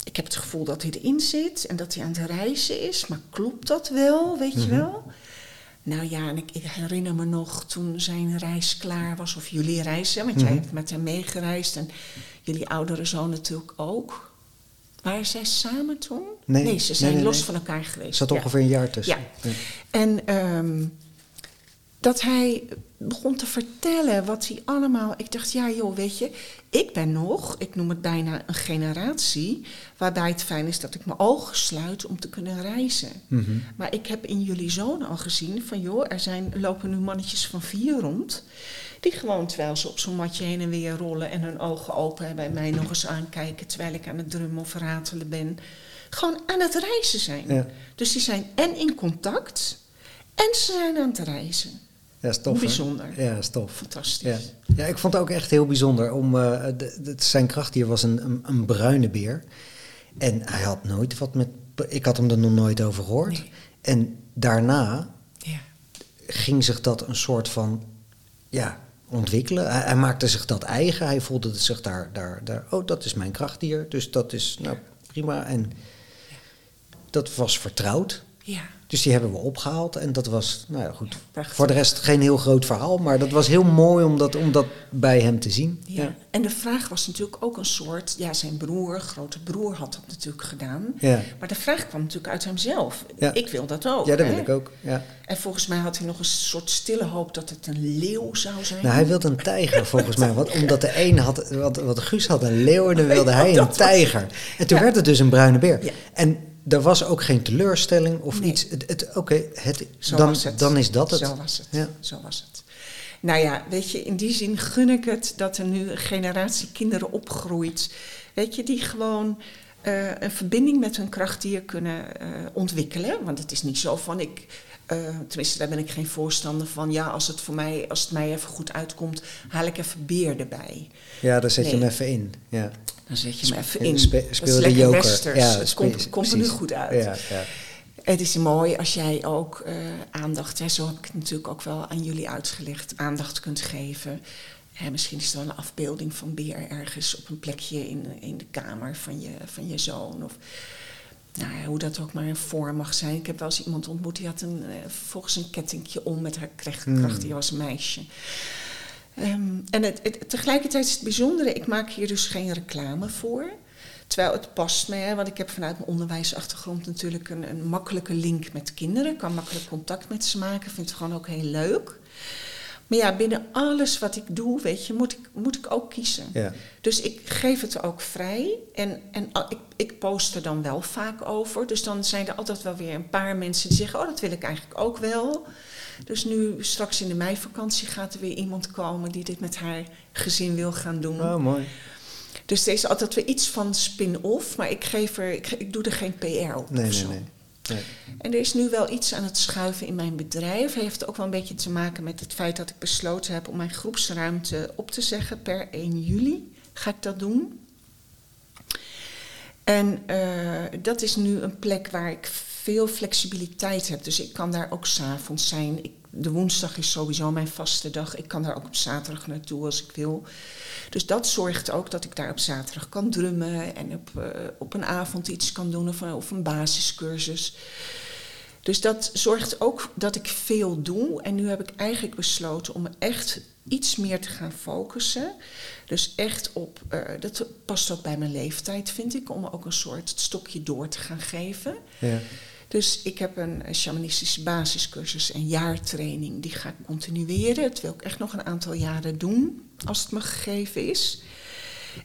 ik heb het gevoel dat hij erin zit en dat hij aan het reizen is. Maar klopt dat wel, weet je Mhm. wel? Nou ja, en ik, ik herinner me nog toen zijn reis klaar was, of jullie reis, hè, want jij Mhm. hebt met hem meegereisd en jullie oudere zoon natuurlijk ook. Waren zij samen toen? Nee, ze zijn nee, los van elkaar geweest. Er zat Ja. ongeveer een jaar tussen. Ja. En ehm, dat hij begon te vertellen wat hij allemaal. Ik dacht, ja, joh, weet je, ik ben nog, ik noem het bijna een generatie. waarbij het fijn is dat ik mijn ogen sluit om te kunnen reizen. Mhm. Maar ik heb in jullie zoon al gezien van, joh, er zijn, lopen nu mannetjes van vier rond. die gewoon terwijl ze op zo'n matje heen en weer rollen. en hun ogen open hebben en mij nog eens aankijken. terwijl ik aan het drummen of ratelen ben. gewoon aan het reizen zijn. Ja. Dus die zijn en in contact en ze zijn aan het reizen. Ja, tof. Hè? bijzonder. Ja, tof. Fantastisch. Ja. ja, ik vond het ook echt heel bijzonder. Om, eh, de, de- zijn krachtdier was een, een, een bruine beer. En hij had nooit wat met... Ik had hem er nog nooit over gehoord. Nee. En daarna Ja. ging zich dat een soort van... Ja, ontwikkelen. Hij, hij maakte zich dat eigen. Hij voelde zich daar, daar, daar... Oh, dat is mijn krachtdier. Dus dat is nou, prima. En dat was vertrouwd. Ja. Dus die hebben we opgehaald. En dat was, nou ja, goed. Voor de rest geen heel groot verhaal. Maar dat was heel mooi om dat, om dat bij hem te zien. Ja. En de vraag was natuurlijk ook een soort, ja, zijn broer, grote broer had dat natuurlijk gedaan. Ja. Maar de vraag kwam natuurlijk uit hemzelf. Ja. Ik wil dat ook. Ja, dat hè? wil ik ook. Ja. En volgens mij had hij nog een soort stille hoop dat het een leeuw zou zijn. Nou, hij wilde een tijger volgens mij. Want, omdat de een had, wat, wat Guus had een leeuw en dan wilde hij een tijger. En toen werd het dus een bruine beer. Ja. En er was ook geen teleurstelling of Nee. iets. Het, het, Oké, het, dan, het. dan is dat het. Zo was het. Ja. Zo was het. Nou ja, weet je, in die zin gun ik het dat er nu een generatie kinderen opgroeit. Weet je, die gewoon eh, een verbinding met hun krachtdier kunnen eh, ontwikkelen. Want het is niet zo van ik. eh, tenminste, daar ben ik geen voorstander van. Ja, als het voor mij, als het mij even goed uitkomt, haal ik even beer erbij. Ja, daar zet je hem even in. Ja. Dan zet je hem even En in. spe- dat speel is de lekker joker. westers. Ja, het komt, komt er nu goed uit. Ja, ja. Het is mooi als jij ook eh, aandacht, hè, zo heb ik het natuurlijk ook wel aan jullie uitgelegd, aandacht kunt geven. Hè, misschien is er wel een afbeelding van beer ergens op een plekje in, in de kamer van je, van je zoon. Of nou ja, hoe dat ook maar een vorm mag zijn. Ik heb wel eens iemand ontmoet die had een, eh, volgens een kettingje om met haar kracht. Hmm. kracht die was een meisje. Ehm, en het, het- tegelijkertijd is het bijzondere, ik maak hier dus geen reclame voor. Terwijl het past me, hè, want ik heb vanuit mijn onderwijsachtergrond natuurlijk een, een makkelijke link met kinderen. Ik kan makkelijk contact met ze maken, vind het gewoon ook heel leuk. Maar ja, binnen alles wat ik doe, weet je, moet ik, moet ik ook kiezen. Ja. Dus ik geef het ook vrij. En, en ik, ik post er dan wel vaak over. Dus dan zijn er altijd wel weer een paar mensen die zeggen: Oh, dat wil ik eigenlijk ook wel. Dus nu straks in de meivakantie gaat er weer iemand komen die dit met haar gezin wil gaan doen. Oh, mooi. Dus er is altijd weer iets van spin-off, maar ik, geef er, ik, ik doe er geen PR op. Nee, nee. nee. En er is nu wel iets aan het schuiven in mijn bedrijf. Heeft ook wel een beetje te maken met het feit dat ik besloten heb om mijn groepsruimte op te zeggen. Per 1 juli ga ik dat doen. En eh, dat is nu een plek waar ik veel flexibiliteit heb. Dus ik kan daar ook s'avonds zijn. Ik, de woensdag is sowieso mijn vaste dag. Ik kan daar ook op zaterdag naartoe als ik wil. Dus dat zorgt ook dat ik daar op zaterdag kan drummen en op, eh, op een avond iets kan doen of een, of een basiscursus. Dus dat zorgt ook dat ik veel doe. En nu heb ik eigenlijk besloten om echt iets meer te gaan focussen. Dus echt op, eh, dat past ook bij mijn leeftijd, vind ik, om ook een soort stokje door te gaan geven. Ja. Dus ik heb een shamanistische basiscursus en jaartraining. Die ga ik continueren. Dat wil ik echt nog een aantal jaren doen, als het me gegeven is.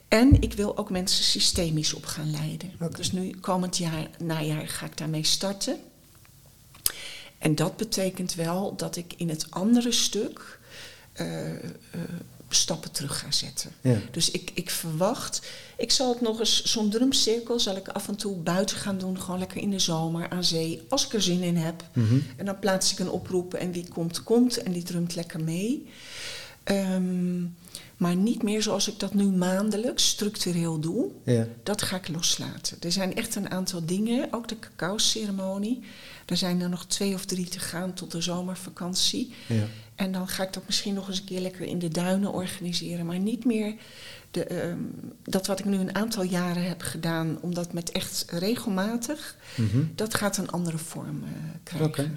En ik wil ook mensen systemisch op gaan leiden. Dus nu, komend jaar, najaar, ga ik daarmee starten. En dat betekent wel dat ik in het andere stuk eh, eh, stappen terug ga zetten. Ja. Dus ik, ik verwacht, ik zal het nog eens, zo'n drumcirkel zal ik af en toe buiten gaan doen, gewoon lekker in de zomer aan zee, als ik er zin in heb. Mhm. En dan plaats ik een oproep en wie komt, komt en die drumt lekker mee. Ehm, maar niet meer zoals ik dat nu maandelijks structureel doe. Ja. Dat ga ik loslaten. Er zijn echt een aantal dingen, ook de cacao-ceremonie. Er zijn er nog twee of drie te gaan tot de zomervakantie. Ja. En dan ga ik dat misschien nog eens een keer lekker in de duinen organiseren. Maar niet meer de, ehm, dat wat ik nu een aantal jaren heb gedaan, omdat met echt regelmatig, Mhm. dat gaat een andere vorm eh, krijgen. Oké.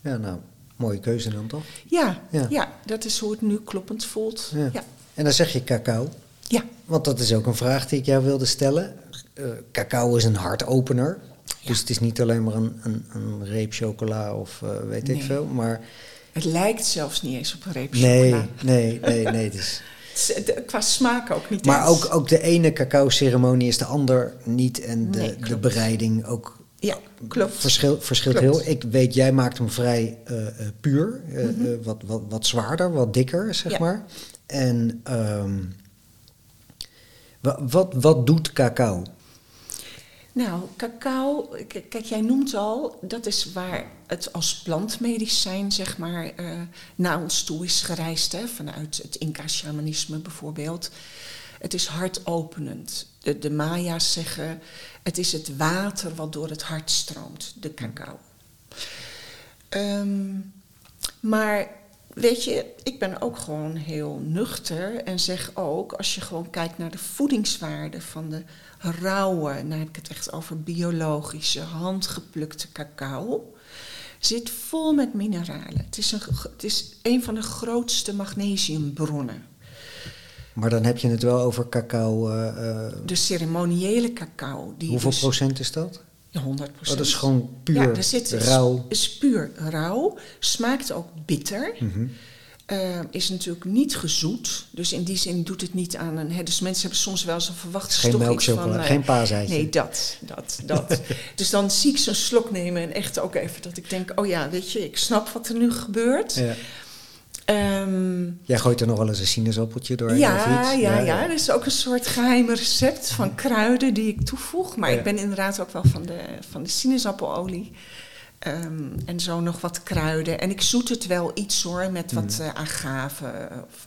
Ja, nou, mooie keuze dan toch? Ja, Ja. ja. dat is hoe het nu kloppend voelt. Ja. Ja, En dan zeg je cacao. ja. Want dat is ook een vraag die ik jou wilde stellen. Eh, cacao is een hartopener. Ja. Dus het is niet alleen maar een, een, een reep chocola of eh, weet ik veel. Maar Het lijkt zelfs niet eens op een reep nee, chocola. nee, nee, nee. De- Qua smaak ook niet maar eens. ook, ook de ene cacao-ceremonie is de ander niet. En de, Nee, de bereiding ook Ja, klopt. verschil, verschilt Klopt. heel. Ik weet, jij maakt hem vrij eh, eh, puur. eh, Mhm. wat, wat, wat zwaarder, wat dikker, zeg Ja. maar. En wa- wat, wat doet cacao? Nou, cacao, kijk, jij noemt al, dat is waar het als plantmedicijn, zeg maar, eh, naar ons toe is gereisd, hè, vanuit het Inca-shamanisme bijvoorbeeld. Het is hartopenend. De, de Maya's zeggen, het is het water wat door het hart stroomt, de cacao. Ehm, maar weet je, ik ben ook gewoon heel nuchter en zeg ook, als je gewoon kijkt naar de voedingswaarde van de rauwe, nou heb ik het echt over biologische, handgeplukte cacao, zit vol met mineralen. Het is een, het is een van de grootste magnesiumbronnen. Maar dan heb je het wel over cacao. eh, eh, De ceremoniële cacao. Die hoeveel dus, procent is dat? Ja, 100 Oh, dat is gewoon puur Ja, er zit, rauw. Is, is puur rauw. Smaakt ook bitter. Mhm. Eh, is natuurlijk niet gezoet. Dus in die zin doet het niet aan een... Hè, dus mensen hebben soms wel eens een verwacht Geen melkchocola, van... eh, geen paaseitje. Nee, dat, dat, dat. dus dan zie ik zo'n slok nemen en echt ook even dat ik denk... oh ja, weet je, ik snap wat er nu gebeurt. Ja. Ehm, Jij gooit er nog wel eens een sinaasappeltje door. Ja, ja, ja, Dat is ook een soort geheim recept van kruiden die ik toevoeg. Maar ik ben inderdaad ook wel van de, van de sinaasappelelolie. Ehm, en zo nog wat kruiden. En ik zoet het wel iets hoor, met wat uh, agave. Of,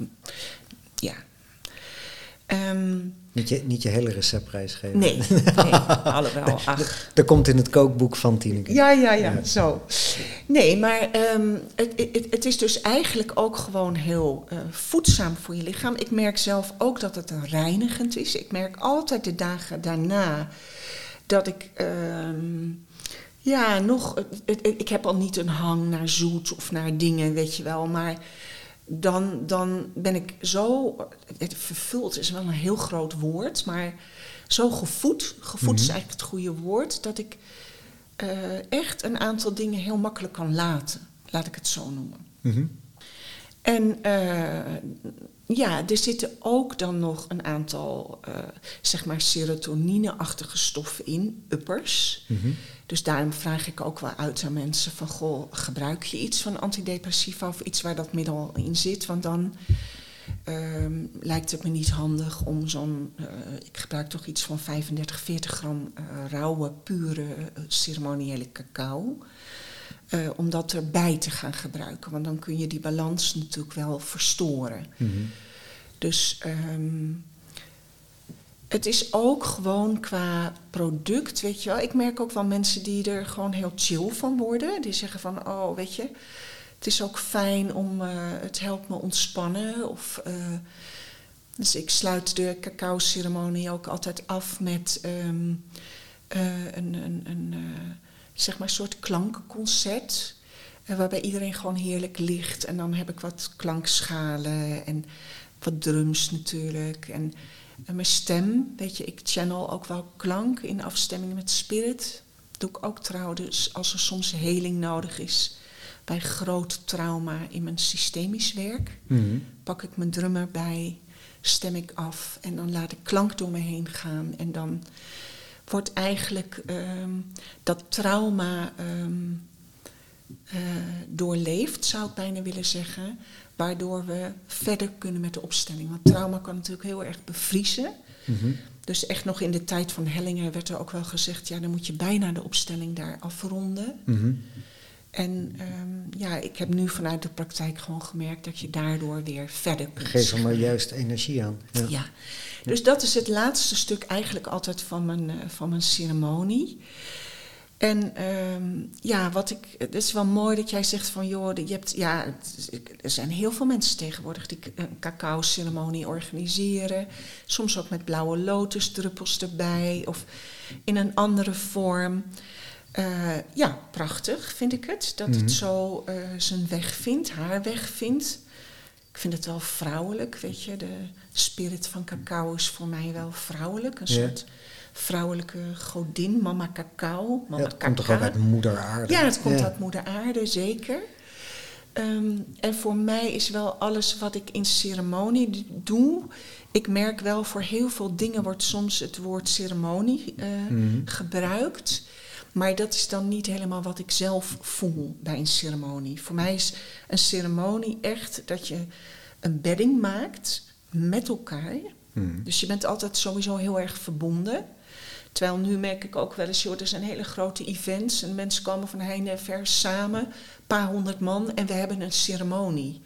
ja. Ehm, niet, je, niet je hele receptprijs geven. Nee, nee alhoewel. Ach. Dat komt in het kookboek van Tineke. Ja, ja, ja, zo. Nee, maar ehm, het, het, het, is dus eigenlijk ook gewoon heel uh, voedzaam voor je lichaam. Ik merk zelf ook dat het reinigend is. Ik merk altijd de dagen daarna dat ik... Ja, nog. ik heb al niet een hang naar zoet of naar dingen, weet je wel. Maar dan, dan ben ik zo. Het vervuld is wel een heel groot woord, maar zo gevoed. Gevoed is mhm. eigenlijk het goede woord. Dat ik uh, echt een aantal dingen heel makkelijk kan laten. Laat ik het zo noemen. Mm En uh, ja, er zitten ook dan nog een aantal, uh, zeg maar, serotonine-achtige stoffen in, uppers. Mm Dus daarom vraag ik ook wel uit aan mensen van, goh, gebruik je iets van antidepressiva of iets waar dat middel in zit? Want dan um, lijkt het me niet handig om zo'n, uh, ik gebruik toch iets van 35, 40 gram uh, rauwe, pure, ceremoniële cacao. Uh, om dat erbij te gaan gebruiken. Want dan kun je die balans natuurlijk wel verstoren. Mhm. Dus um, het is ook gewoon qua product, weet je wel. Ik merk ook wel mensen die er gewoon heel chill van worden. Die zeggen van, oh, weet je, het is ook fijn om, uh, het helpt me ontspannen. Of, uh, dus ik sluit de cacao-ceremonie ook altijd af met um, een, een, een zeg maar, soort klankenconcert. Uh, waarbij iedereen gewoon heerlijk ligt. En dan heb ik wat klankschalen en wat drums natuurlijk. En, en, mijn stem, weet je, ik channel ook wel klank in afstemming met spirit. Dat doe ik ook trouwens als er soms heling nodig is. Bij groot trauma in mijn systemisch werk mhm. pak ik mijn drummer bij, stem ik af en dan laat ik klank door me heen gaan. En dan wordt eigenlijk ehm, dat trauma um, uh, doorleefd, zou ik bijna willen zeggen. Waardoor we verder kunnen met de opstelling. Want trauma kan natuurlijk heel erg bevriezen. Mhm. Dus echt nog in de tijd van hellingen werd er ook wel gezegd... ja, dan moet je bijna de opstelling daar afronden. Mhm. En um, ja, ik heb nu vanuit de praktijk gewoon gemerkt dat je daardoor weer verder kunt. Geef er maar juist energie aan. Ja. ja. dus dat is het laatste stuk eigenlijk altijd van mijn, uh, van mijn ceremonie. En um, ja, wat ik, het is wel mooi dat jij zegt van joh, je hebt, ja, er zijn heel veel mensen tegenwoordig die een cacao-ceremonie organiseren. Soms ook met blauwe lotusdruppels erbij of in een andere vorm. Uh, ja, prachtig vind ik het. Dat het mhm. zo uh, zijn weg vindt, haar weg vindt. Ik vind het wel vrouwelijk, weet je. De spirit van cacao is voor mij wel vrouwelijk. Een soort vrouwelijke godin, mama cacao. Mama ja, het komt toch ook uit moeder aarde? Ja, het komt uit moeder aarde, zeker. Um, en voor mij is wel alles wat ik in ceremonie doe. Ik merk wel, voor heel veel dingen wordt soms het woord ceremonie uh, mm. gebruikt. Maar dat is dan niet helemaal wat ik zelf voel bij een ceremonie. Voor mij is een ceremonie echt dat je een bedding maakt met elkaar. Mm. Dus je bent altijd sowieso heel erg verbonden. Terwijl nu merk ik ook wel eens, joh, er zijn hele grote events en mensen komen van heinde en ver samen, een paar honderd man, en we hebben een ceremonie.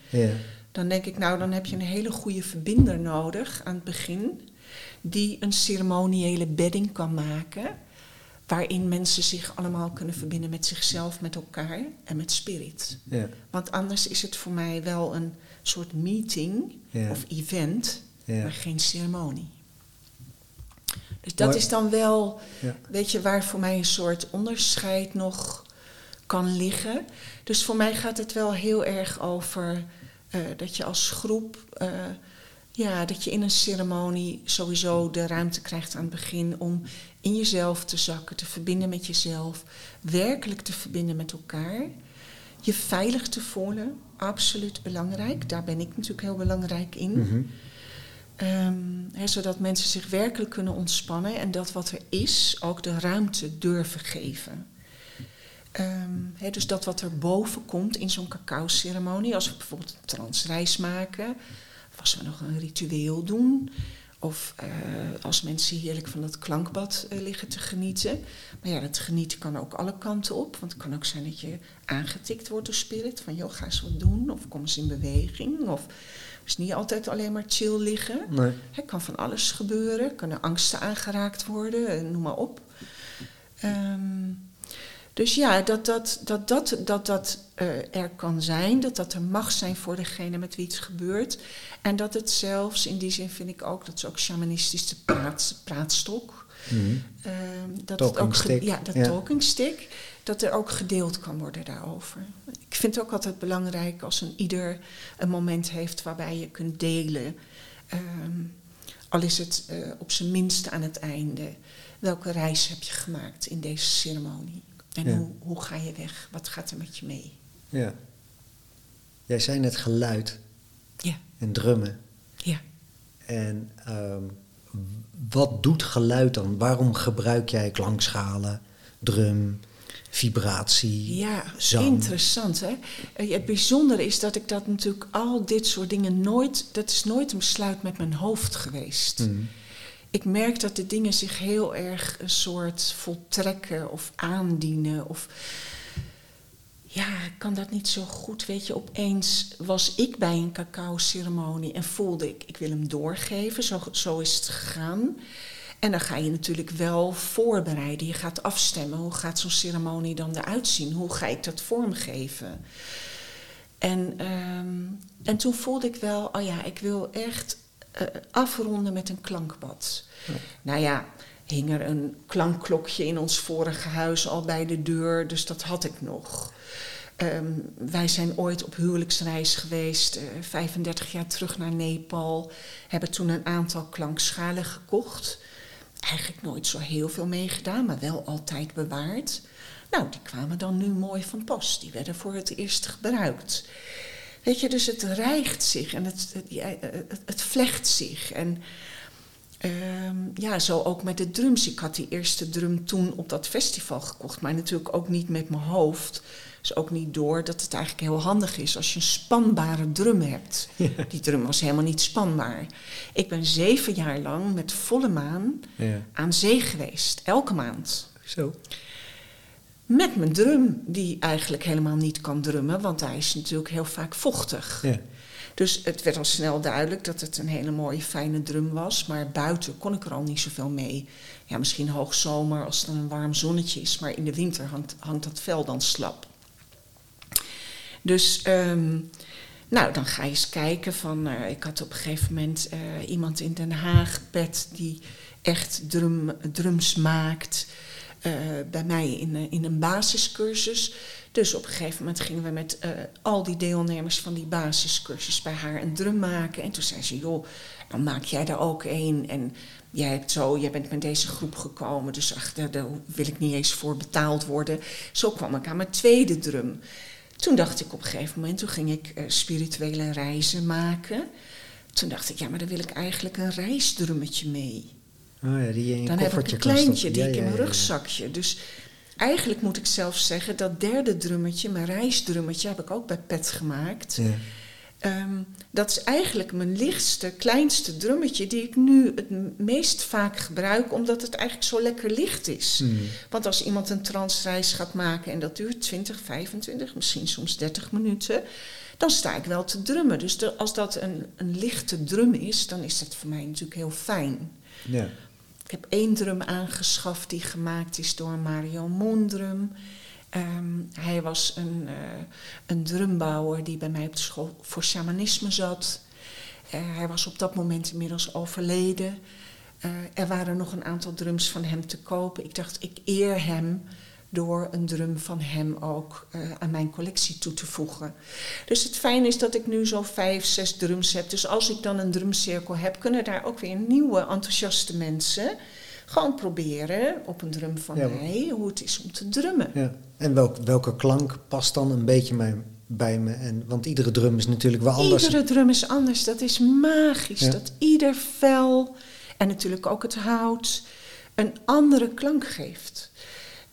Dan denk ik, nou, dan heb je een hele goede verbinder nodig aan het begin, die een ceremoniële bedding kan maken, waarin mensen zich allemaal kunnen verbinden met zichzelf, met elkaar en met spirit. Want anders is het voor mij wel een soort meeting of event, maar geen ceremonie. Dus dat is dan wel, weet je, waar voor mij een soort onderscheid nog kan liggen. Dus voor mij gaat het wel heel erg over uh, dat je als groep, uh, ja, dat je in een ceremonie sowieso de ruimte krijgt aan het begin om in jezelf te zakken, te verbinden met jezelf, werkelijk te verbinden met elkaar. Je veilig te voelen, absoluut belangrijk. Daar ben ik natuurlijk heel belangrijk in. Mm Um, zodat mensen zich werkelijk kunnen ontspannen en dat wat er is ook de ruimte durven geven. Ehm, dus dat wat er boven komt in zo'n cacao-ceremonie, als we bijvoorbeeld een transreis maken, of als we nog een ritueel doen, of eh, als mensen heerlijk van dat klankbad eh, liggen te genieten. Maar ja, dat genieten kan ook alle kanten op. Want het kan ook zijn dat je aangetikt wordt door spirit. Van joh, ga eens wat doen. Of kom eens in beweging. Of is niet altijd alleen maar chill liggen. Nee. Het kan van alles gebeuren. Kunnen angsten aangeraakt worden. eh, Noem maar op. Ehm, dus ja, dat dat, dat, dat, dat, dat eh, er kan zijn, dat dat er mag zijn voor degene met wie het gebeurt. En dat het zelfs, in die zin vind ik ook, dat is ook shamanistische praat, praatstok. Mhm. Ehm, dat Talking het ook stick, Ja, dat ja. talking stick. Dat er ook gedeeld kan worden daarover. Ik vind het ook altijd belangrijk als een ieder een moment heeft waarbij je kunt delen. Ehm, al is het eh, op zijn minst aan het einde. Welke reis heb je gemaakt in deze ceremonie? En Ja. hoe, hoe ga je weg? Wat gaat er met je mee? Ja. Jij zei net geluid Ja, en drummen. ja. En ehm, wat doet geluid dan? Waarom gebruik jij klankschalen, drum, vibratie, Ja, zang? interessant hè. Eh, Het bijzondere is dat ik dat natuurlijk al dit soort dingen nooit, dat is nooit een besluit met mijn hoofd geweest. Mhm. Ik merk dat de dingen zich heel erg een soort voltrekken of aandienen. Of ja, ik kan dat niet zo goed. Weet je, opeens was ik bij een cacao-ceremonie en voelde ik, ik wil hem doorgeven. Zo, zo is het gegaan. En dan ga je natuurlijk wel voorbereiden. Je gaat afstemmen. Hoe gaat zo'n ceremonie dan eruit zien? Hoe ga ik dat vormgeven? En, ehm, en toen voelde ik wel, oh ja, ik wil echt eh, afronden met een klankbad. Nou ja, hing er een klankklokje in ons vorige huis al bij de deur, dus dat had ik nog. Ehm, wij zijn ooit op huwelijksreis geweest, eh, 35 jaar terug naar Nepal. Hebben toen een aantal klankschalen gekocht. Eigenlijk nooit zo heel veel meegedaan, maar wel altijd bewaard. Nou, die kwamen dan nu mooi van pas. Die werden voor het eerst gebruikt. Weet je, dus het rijgt zich en het, ja, het, het vlecht zich. En ehm, ja, zo ook met de drums. Ik had die eerste drum toen op dat festival gekocht, maar natuurlijk ook niet met mijn hoofd. Dus ook niet door dat het eigenlijk heel handig is als je een spanbare drum hebt. Die drum was helemaal niet spanbaar. Ik ben zeven jaar lang met volle maan Ja. aan zee geweest, elke maand. Zo. Met mijn drum, die eigenlijk helemaal niet kan drummen, want hij is natuurlijk heel vaak vochtig. Ja. Dus het werd al snel duidelijk dat het een hele mooie, fijne drum was. Maar buiten kon ik er al niet zoveel mee. Ja, misschien hoogzomer als het dan een warm zonnetje is, maar in de winter hangt, hangt dat vel dan slap. Dus, ehm, nou, dan ga je eens kijken van... eh, ik had op een gegeven moment eh, iemand in Den Haag, Pet, die echt drum, drums maakt... eh, bij mij in, in een basiscursus. Dus op een gegeven moment gingen we met al die deelnemers van die basiscursus bij haar een drum maken. En toen zei ze, joh, dan maak jij er ook een. En jij, hebt zo, jij bent met deze groep gekomen, dus ach, daar wil ik niet eens voor betaald worden. Zo kwam ik aan mijn tweede drum. Toen dacht ik op een gegeven moment, toen ging ik eh, spirituele reizen maken. Toen dacht ik, ja, maar dan wil ik eigenlijk een reisdrummetje mee. Oh ja, die in Dan heb ik een kleintje die Ja, ik in mijn rugzakje. Dus eigenlijk moet ik zelf zeggen, dat derde drummetje, mijn reisdrummetje, heb ik ook bij Pet gemaakt. Ja. Ehm, dat is eigenlijk mijn lichtste, kleinste drummetje die ik nu het meest vaak gebruik, omdat het eigenlijk zo lekker licht is. Hmm. Want als iemand een transreis gaat maken en dat duurt 20, 25, misschien soms 30 minuten, dan sta ik wel te drummen. Dus de- als dat een, een lichte drum is, dan is dat voor mij natuurlijk heel fijn. Ik heb één drum aangeschaft die gemaakt is door Mario Mondrum. Ehm, hij was een, eh, een drumbouwer die bij mij op de school voor shamanisme zat. Eh, hij was op dat moment inmiddels overleden. Eh, er waren nog een aantal drums van hem te kopen. Ik dacht, ik eer hem door een drum van hem ook aan mijn collectie toe te voegen. Dus het fijne is dat ik nu zo vijf, zes drums heb. Dus als ik dan een drumcirkel heb, kunnen daar ook weer nieuwe enthousiaste mensen gewoon proberen op een drum van Ja, mij hoe het is om te drummen. Ja. En welk, welke klank past dan een beetje bij, bij me? En, want iedere drum is natuurlijk wel anders. Iedere drum is anders. Dat is magisch. Ja. Dat ieder vel en natuurlijk ook het hout een andere klank geeft.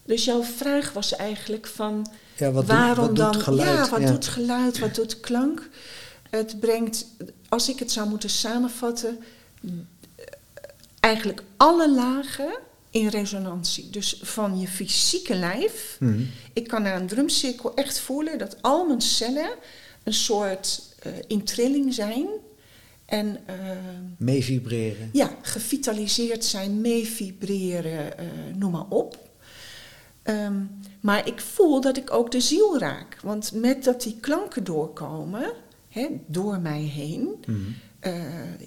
Dus jouw vraag was eigenlijk van Ja, wat, waarom doet, wat dan? doet geluid? Ja, wat doet geluid? Wat doet klank? Het brengt, als ik het zou moeten samenvatten, eigenlijk alle lagen in resonantie. Dus van je fysieke lijf. Mhm. Ik kan naar een drumcirkel echt voelen dat al mijn cellen een soort eh, in trilling zijn. En eh, Mee vibreren. ja, gevitaliseerd zijn, mee vibreren, eh, noem maar op. Ehm, maar ik voel dat ik ook de ziel raak. Want met dat die klanken doorkomen, hè, door mij heen, Mhm. Eh,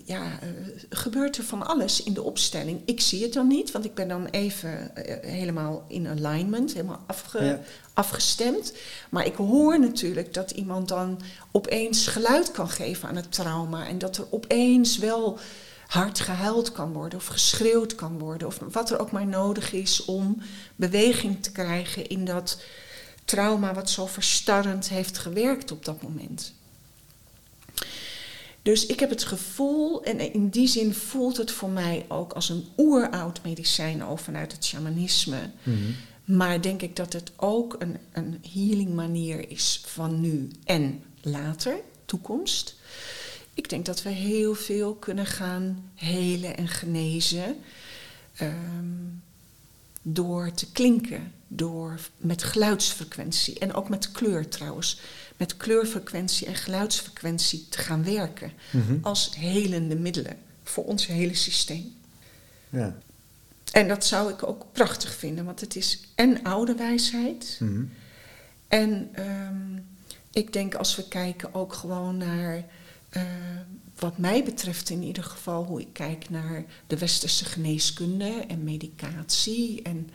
ja, eh, gebeurt er van alles in de opstelling. Ik zie het dan niet, want ik ben dan even eh, helemaal in alignment, helemaal afge- Ja. afgestemd. Maar ik hoor natuurlijk dat iemand dan opeens geluid kan geven aan het trauma. En dat er opeens wel hard gehuild kan worden of geschreeuwd kan worden. Of wat er ook maar nodig is om beweging te krijgen in dat trauma wat zo verstarrend heeft gewerkt op dat moment. Dus ik heb het gevoel, en in die zin voelt het voor mij ook als een oeroud medicijn al vanuit het shamanisme. Mhm. Maar denk ik dat het ook een, een healing manier is van nu en later, toekomst. Ik denk dat we heel veel kunnen gaan helen en genezen ehm, door te klinken, door met geluidsfrequentie en ook met kleur trouwens. Met kleurfrequentie en geluidsfrequentie te gaan werken Mhm. als helende middelen voor ons hele systeem. Ja. En dat zou ik ook prachtig vinden, want het is en oude wijsheid. Mhm. En ehm, ik denk als we kijken ook gewoon naar, eh, wat mij betreft in ieder geval, hoe ik kijk naar de westerse geneeskunde en medicatie. En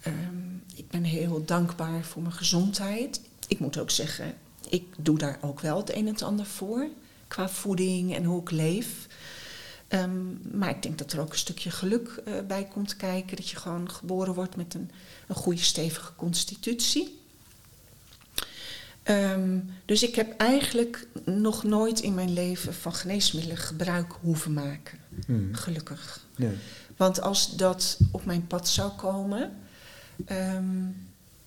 ehm, ik ben heel dankbaar voor mijn gezondheid. Ik moet ook zeggen, ik doe daar ook wel het een en het ander voor, qua voeding en hoe ik leef. Ehm, maar ik denk dat er ook een stukje geluk eh, bij komt kijken. Dat je gewoon geboren wordt met een, een goede stevige constitutie. Ehm, dus ik heb eigenlijk nog nooit in mijn leven van geneesmiddelen gebruik hoeven maken. Mhm. Gelukkig. Ja. Want als dat op mijn pad zou komen, ehm,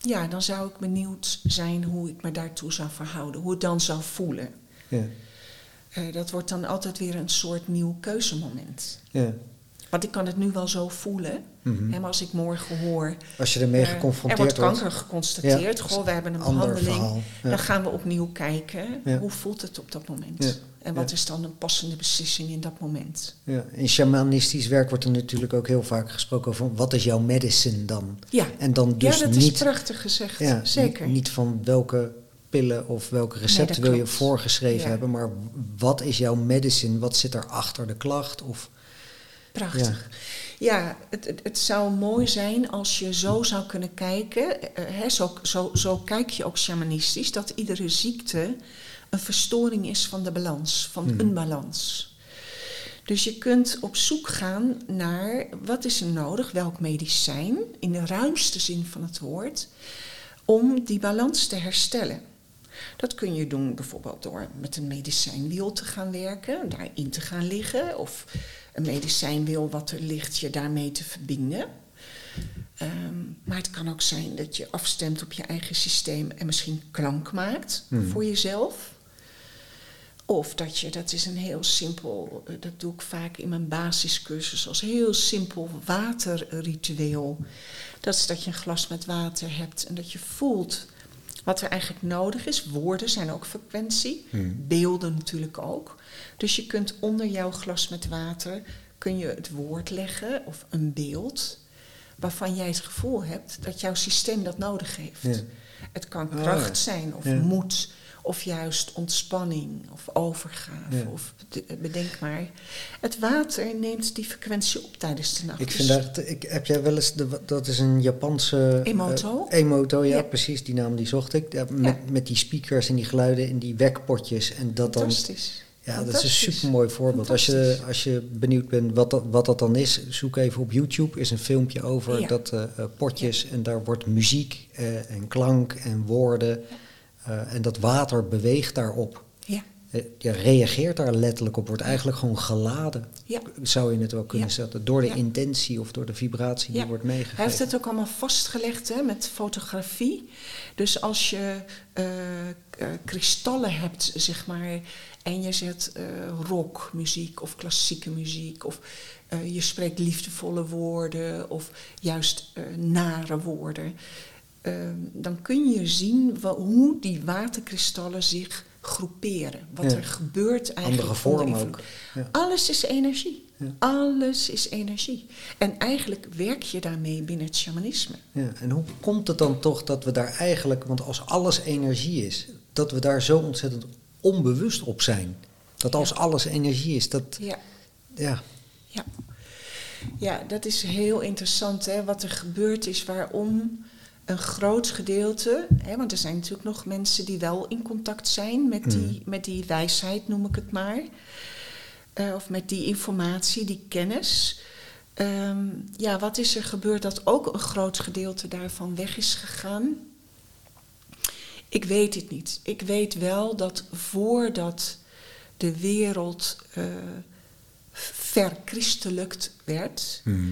ja, dan zou ik benieuwd zijn hoe ik me daartoe zou verhouden. Hoe het dan zou voelen. Ja. Eh, dat wordt dan altijd weer een soort nieuw keuzemoment. Ja. Want ik kan het nu wel zo voelen. Hè, maar als ik morgen hoor. Als je ermee eh, er geconfronteerd wordt wordt. kanker geconstateerd. Ja. Goh, we hebben een Ander behandeling. Ja. Dan gaan we opnieuw kijken. Hoe voelt het op dat moment? En wat Ja. is dan een passende beslissing in dat moment? Ja, in shamanistisch werk wordt er natuurlijk ook heel vaak gesproken over wat is jouw medicine dan? Ja, En dan dus ja dat niet, is prachtig gezegd. ja, Zeker. niet van welke pillen of welke recepten dat wil je voorgeschreven Ja. hebben, maar wat is jouw medicine? Wat zit er achter de klacht? Of, Prachtig. Ja, het, het, het zou mooi zijn als je zo zou kunnen kijken. eh, hè, zo, zo, zo kijk je ook shamanistisch, dat iedere ziekte een verstoring is van de balans, van Hmm. een balans. Dus je kunt op zoek gaan naar wat is er nodig, welk medicijn, in de ruimste zin van het woord, om die balans te herstellen. Dat kun je doen bijvoorbeeld door met een medicijnwiel te gaan werken, daarin te gaan liggen. Of een medicijnwiel wat er ligt, je daarmee te verbinden. Ehm, maar het kan ook zijn dat je afstemt op je eigen systeem en misschien klank maakt Hmm. voor jezelf. Of dat je, dat is een heel simpel, eh, dat doe ik vaak in mijn basiscursus als heel simpel waterritueel. Dat is dat je een glas met water hebt en dat je voelt wat er eigenlijk nodig is. Woorden zijn ook frequentie, Hmm. beelden natuurlijk ook. Dus je kunt onder jouw glas met water kun je het woord leggen of een beeld waarvan jij het gevoel hebt dat jouw systeem dat nodig heeft. Ja. Het kan Oh, kracht zijn of Ja. moed of juist ontspanning of overgave Ja. of de- bedenk maar. Het water neemt die frequentie op tijdens de nacht. ik Dus vind dat, ik, heb jij wel eens, de, dat is een Japanse... Emoto? eh, emoto, ja, Ja. precies, die naam die zocht ik. Ja, met, met die speakers en die geluiden in die wekpotjes. En dat dan fantastisch. Ja, dat is een super mooi voorbeeld. Als je, als je benieuwd bent wat dat, wat dat dan is, zoek even op YouTube. is een filmpje over Ja. dat eh, eh, potjes en daar wordt muziek en klank en woorden. En dat water beweegt daarop. Ja, eh, ja, reageert daar letterlijk op, wordt eigenlijk gewoon geladen. Ja. Zou je het wel kunnen Ja. zetten. Door de intentie of door de vibratie die wordt Hij meegegeven. heeft het ook allemaal vastgelegd hè, met fotografie. Dus als je eh, eh, kristallen hebt, zeg maar, en je zet eh, rockmuziek of klassieke muziek, of eh, je spreekt liefdevolle woorden of juist eh, nare woorden, eh, dan kun je zien hoe die waterkristallen zich groeperen. Wat Ja. er gebeurt eigenlijk. Andere vorm ook. Ja. Alles is energie. Ja. Alles is energie. En eigenlijk werk je daarmee binnen het shamanisme. Ja, en hoe komt het dan toch dat we daar eigenlijk, want als alles energie is, dat we daar zo ontzettend onbewust op zijn? Dat als alles energie is, dat, Ja, ja, ja. ja dat is heel interessant. Hè? Wat er gebeurd is, waarom een groot gedeelte... Hè, want er zijn natuurlijk nog mensen die wel in contact zijn met die, Mm. met die wijsheid, noem ik het maar. Eh, of met die informatie, die kennis. Ehm, ja, wat is er gebeurd dat ook een groot gedeelte daarvan weg is gegaan? Ik weet het niet. Ik weet wel dat voordat de wereld eh verchristelijkt werd, ehm,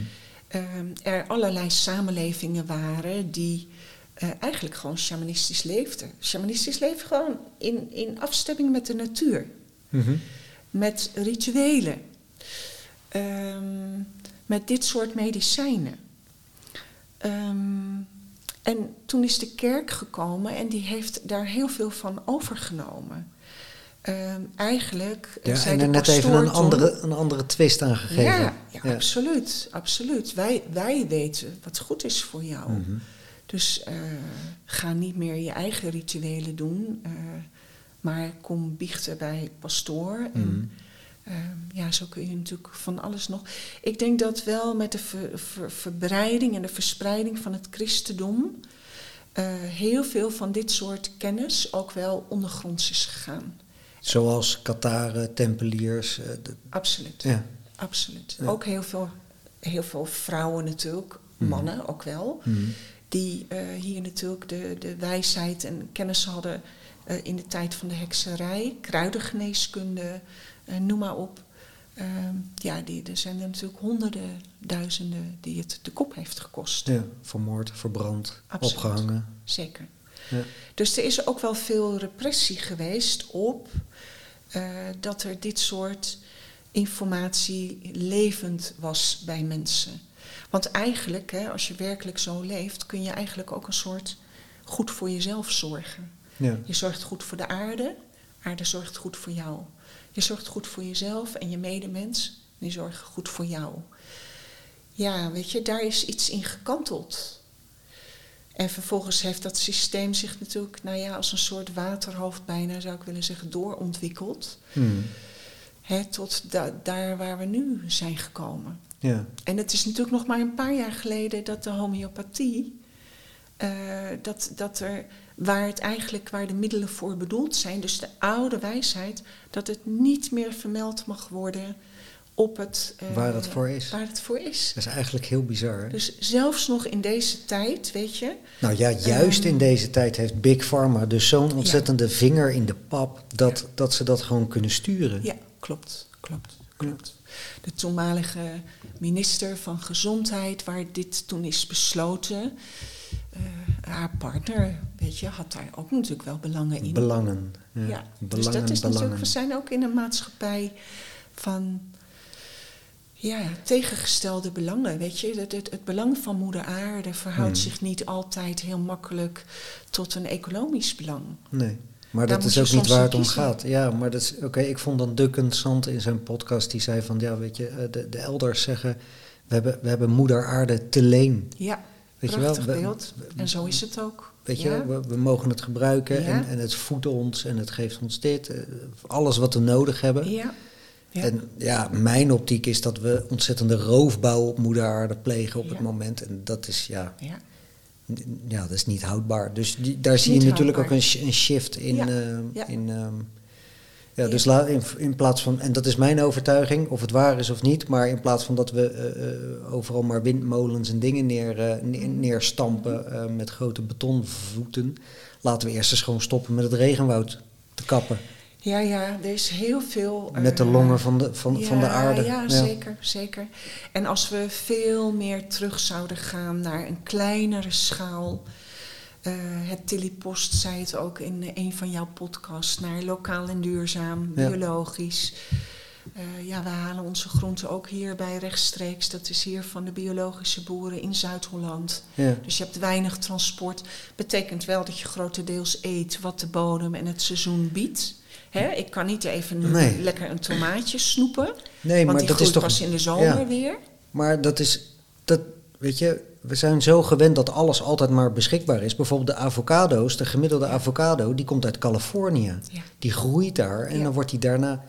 er allerlei samenlevingen waren die eh, eigenlijk gewoon shamanistisch leefden. Shamanistisch leven gewoon in, in afstemming met de natuur, Mhm. met rituelen, ehm, met dit soort medicijnen. Ehm, en toen is de kerk gekomen en die heeft daar heel veel van overgenomen. Ehm, eigenlijk ja zei en de er net even een andere, een andere twist aan gegeven. ja, ja, absoluut, absoluut. Wij, wij weten wat goed is voor jou. Mhm. Dus eh, ga niet meer je eigen rituelen doen, eh, maar kom biechten bij pastoor. En Mhm. eh, ja, zo kun je natuurlijk van alles nog. Ik denk dat wel met de ver- ver- verbreiding en de verspreiding van het christendom eh, heel veel van dit soort kennis ook wel ondergronds is gegaan. Zoals Kataren, Tempeliers. eh, de- Absoluut. ja. Absoluut. Ja. Ook heel veel, heel veel vrouwen natuurlijk, Mhm. mannen ook wel, Mhm. die eh, hier natuurlijk de, de wijsheid en kennis hadden eh, in de tijd van de hekserij, kruidengeneeskunde, eh, noem maar op. Ehm, ja, die, er zijn er natuurlijk honderden, duizenden die het de kop heeft gekost. ja, vermoord, verbrand, Absoluut. opgehangen. Zeker. Dus er is ook wel veel repressie geweest op eh, dat er dit soort informatie levend was bij mensen. Want eigenlijk, hè, als je werkelijk zo leeft, kun je eigenlijk ook een soort goed voor jezelf zorgen. Ja. Je zorgt goed voor de aarde, aarde zorgt goed voor jou. Je zorgt goed voor jezelf en je medemens, die zorgen goed voor jou. Ja, weet je, daar is iets in gekanteld. En vervolgens heeft dat systeem zich natuurlijk, nou ja, als een soort waterhoofd bijna zou ik willen zeggen, doorontwikkeld. Mhm. Hè, tot da- daar waar we nu zijn gekomen. ja. En het is natuurlijk nog maar een paar jaar geleden dat de homeopathie, eh, dat, dat er, waar het eigenlijk, waar de middelen voor bedoeld zijn, dus de oude wijsheid, dat het niet meer vermeld mag worden op het... eh, Waar het voor is. Waar het voor is. Dat is eigenlijk heel bizar. Hè? Dus zelfs nog in deze tijd, weet je, Nou ja, juist Ehm, in deze tijd heeft Big Pharma dus zo'n ontzettende vinger in de pap dat, dat ze dat gewoon kunnen sturen. Ja, klopt, klopt, klopt. De toenmalige minister van Gezondheid, waar dit toen is besloten, eh, haar partner, weet je, had daar ook natuurlijk wel belangen in. Belangen. Ja. ja, Belangen, dus dat is belangen. natuurlijk, we zijn ook in een maatschappij van ja, tegengestelde belangen. Weet je, het, het, het belang van moeder aarde verhoudt Hmm. zich niet altijd heel makkelijk tot een economisch belang. Nee. Maar Daar dat is ook niet waar het om kiezen. gaat. Ja, maar dat is oké. ik vond dan Dukken Sant in zijn podcast die zei van ja, weet je, eh, de, de elders zeggen we hebben, we hebben moeder aarde te leen. Ja, Weet je wel? prachtig We- beeld. En zo is het ook. Weet je, Ja. we, we mogen het gebruiken Ja. en, en het voedt ons en het geeft ons dit. eh, alles wat we nodig hebben. Ja. Ja. En ja, mijn optiek is dat we ontzettende roofbouw op moeder aarde plegen op het moment. En dat is ja, ja. dat is niet houdbaar. Dus die, daar zie Niet je natuurlijk houdbaar. ook een, een shift in. Ja, eh, in ehm, ja, dus la- in, in plaats van, en dat is mijn overtuiging, of het waar is of niet, maar in plaats van dat we eh, eh, overal maar windmolens en dingen neer, ne- neerstampen met grote betonvoeten, laten we eerst eens gewoon stoppen met het regenwoud te kappen. Ja, ja, er is heel veel. Met de eh, longen van de, van, van de aarde. Ja, zeker, zeker. En als we veel meer terug zouden gaan naar een kleinere schaal. eh, het Tilly Post zei het ook in een van jouw podcasts, naar lokaal en duurzaam, Ja. biologisch. Eh, ja, we halen onze groenten ook hierbij rechtstreeks. Dat is hier van de biologische boeren in Zuid-Holland. Ja. Dus je hebt weinig transport. Betekent wel dat je grotendeels eet wat de bodem en het seizoen biedt. Hè, ik kan niet even Nee. lekker een tomaatje snoepen. Nee, want maar die dat groeit is toch. pas in de zomer ja. weer. Maar dat is. Dat, weet je, we zijn zo gewend dat alles altijd maar beschikbaar is. Bijvoorbeeld de avocado's, de gemiddelde avocado, die komt uit Californië. Ja. Die groeit daar en Ja. dan wordt die daarna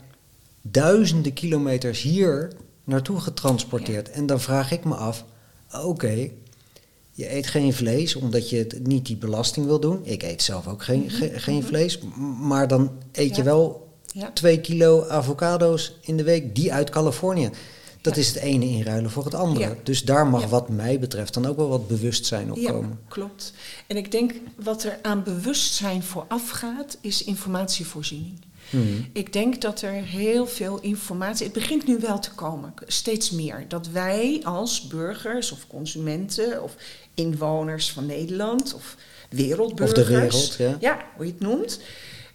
duizenden kilometers hier naartoe getransporteerd. En dan vraag ik me af: oké, je eet geen vlees omdat je het niet die belasting wil doen. Ik eet zelf ook geen, ge- geen vlees. M- Maar dan eet je wel Ja. twee kilo avocado's in de week, die uit Californië. Dat Ja. is het ene inruilen voor het andere. Dus daar mag wat mij betreft dan ook wel wat bewustzijn op Ja, komen. klopt. En ik denk wat er aan bewustzijn vooraf gaat, is informatievoorziening. Mhm. Ik denk dat er heel veel informatie. Het begint nu wel te komen, steeds meer. Dat wij als burgers of consumenten of inwoners van Nederland of wereldburgers. Of de wereld, ja. hoe je het noemt.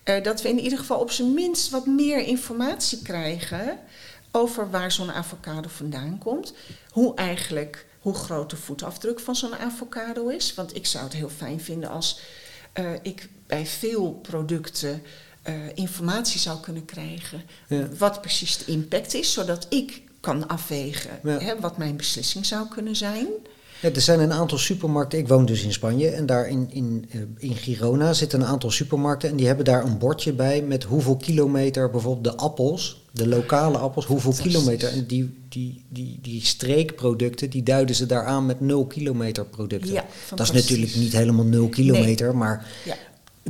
eh, dat we in ieder geval op zijn minst wat meer informatie krijgen over waar zo'n avocado vandaan komt. Hoe eigenlijk, hoe groot de voetafdruk van zo'n avocado is. Want ik zou het heel fijn vinden als eh, ik bij veel producten eh, informatie zou kunnen krijgen. Ja. Wat precies de impact is, zodat ik kan afwegen Ja. hè, wat mijn beslissing zou kunnen zijn. Ja, er zijn een aantal supermarkten. Ik woon dus in Spanje en daar in, in, eh, in Girona zitten een aantal supermarkten. En die hebben daar een bordje bij met hoeveel kilometer bijvoorbeeld de appels, de lokale appels, hoeveel kilometer. En die, die, die, die streekproducten, die duiden ze daar aan met nul kilometer producten. Ja, dat is natuurlijk niet helemaal nul kilometer, maar Ja.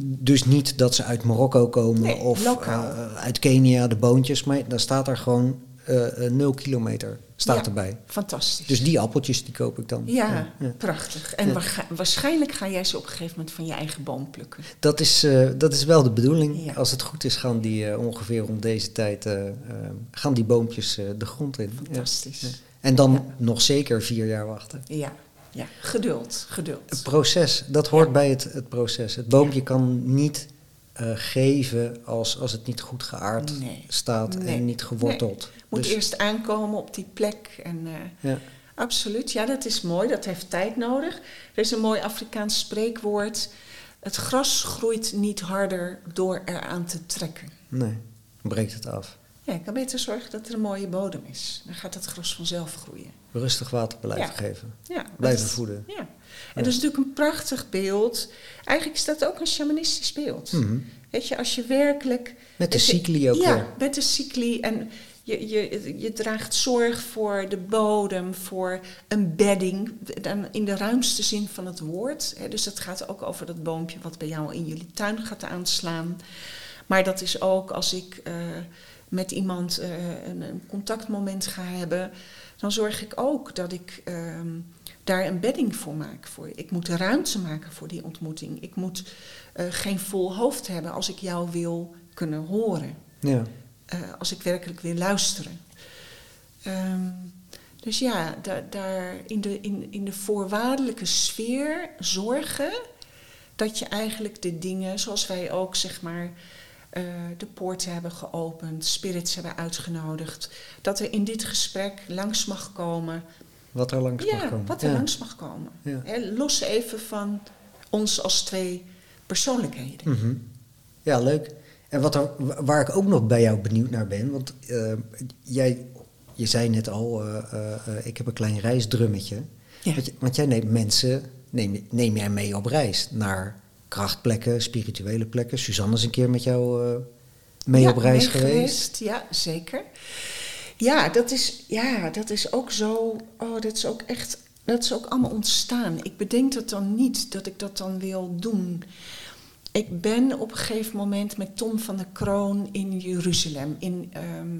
dus niet dat ze uit Marokko komen Nee, of eh, uit Kenia, de boontjes. Maar daar staat er gewoon eh, nul kilometer staat Ja. erbij. Fantastisch. Dus die appeltjes die koop ik dan. ja, ja. prachtig. En Ja. waarschijnlijk ga jij ze op een gegeven moment van je eigen boom plukken. Dat is, eh, dat is wel de bedoeling. Als het goed is, gaan die eh, ongeveer om deze tijd eh, gaan die boompjes de grond in. Fantastisch. En dan nog zeker vier jaar wachten. Ja, ja. geduld, Het geduld. proces, dat hoort bij het, het proces. Het boompje kan niet geven als, als het niet goed geaard Nee. staat Nee. en niet geworteld. Moet Dus, eerst aankomen op die plek. En, eh, ja. absoluut, ja, dat is mooi. Dat heeft tijd nodig. Er is een mooi Afrikaans spreekwoord. Het gras groeit niet harder door eraan te trekken. Nee, breekt het af. Ja, ik kan beter zorgen dat er een mooie bodem is. Dan gaat het gras vanzelf groeien. Rustig water blijven Ja. geven. Ja, Blijven is- voeden. Ja. En dat is natuurlijk een prachtig beeld. Eigenlijk is dat ook een shamanistisch beeld. Mhm. Weet je, als je werkelijk... Met de cycli ook Ja, met de cycli. En je, je, je draagt zorg voor de bodem, voor een bedding. Dan in de ruimste zin van het woord. Dus dat gaat ook over dat boompje wat bij jou in jullie tuin gaat aanslaan. Maar dat is ook als ik eh, met iemand eh, een, een contactmoment ga hebben... dan zorg ik ook dat ik ehm, daar een bedding voor maak. Voor. Ik moet ruimte maken voor die ontmoeting. Ik moet eh, geen vol hoofd hebben als ik jou wil kunnen horen. Ja. Eh, als ik werkelijk wil luisteren. Ehm, dus ja, daar, daar in, de, in, in de voorwaardelijke sfeer zorgen dat je eigenlijk de dingen, zoals wij ook zeg maar eh, de poorten hebben geopend, spirits hebben uitgenodigd, dat er in dit gesprek langs mag komen. Wat er langs mag Ja, komen. wat er Ja. langs mag komen. Ja. Los even van ons als twee persoonlijkheden. Mhm. Ja, leuk. En wat er, waar ik ook nog bij jou benieuwd naar ben, want eh, jij, je zei net al, eh, eh, ik heb een klein reisdrummetje. Ja. Want, want jij neemt mensen, neem, neem jij mee op reis naar krachtplekken, spirituele plekken. Suzanne is een keer met jou mee Ja, op reis mee geweest. Ja, zeker. Ja, dat is, ja, dat is ook zo. Oh, dat is ook echt. Dat is ook allemaal ontstaan. Ik bedenk dat dan niet dat ik dat dan wil doen. Ik ben op een gegeven moment met Tom van der Kroon in Jeruzalem. In, ehm,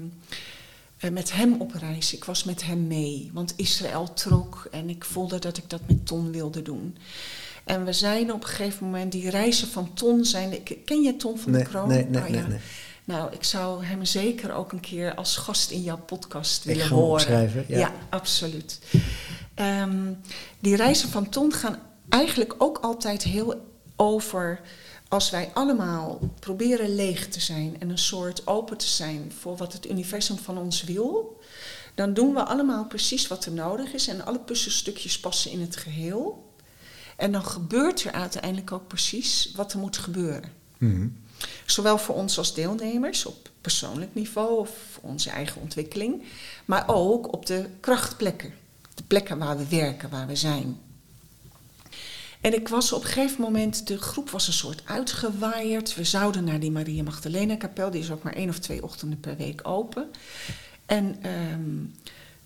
eh, met hem op reis. Ik was met hem mee. Want Israël trok en ik voelde dat ik dat met Ton wilde doen. En we zijn op een gegeven moment, die reizen van Ton zijn. Ken je Ton van Nee, der Kroon? nee, nee, Oh, nee, ja. nee. Nou, ik zou hem zeker ook een keer als gast in jouw podcast Ik willen ga horen. opschrijven, ja. absoluut. Ehm, die reizen van Ton gaan eigenlijk ook altijd heel over als wij allemaal proberen leeg te zijn en een soort open te zijn voor wat het universum van ons wil, dan doen we allemaal precies wat er nodig is en alle puzzelstukjes passen in het geheel. En dan gebeurt er uiteindelijk ook precies wat er moet gebeuren. Mhm. Zowel voor ons als deelnemers op persoonlijk niveau of onze eigen ontwikkeling, maar ook op de krachtplekken. De plekken waar we werken, waar we zijn. En ik was op een gegeven moment, de groep was een soort uitgewaaierd. We zouden naar die Maria Magdalena kapel, die is ook maar één of twee ochtenden per week open. En ehm,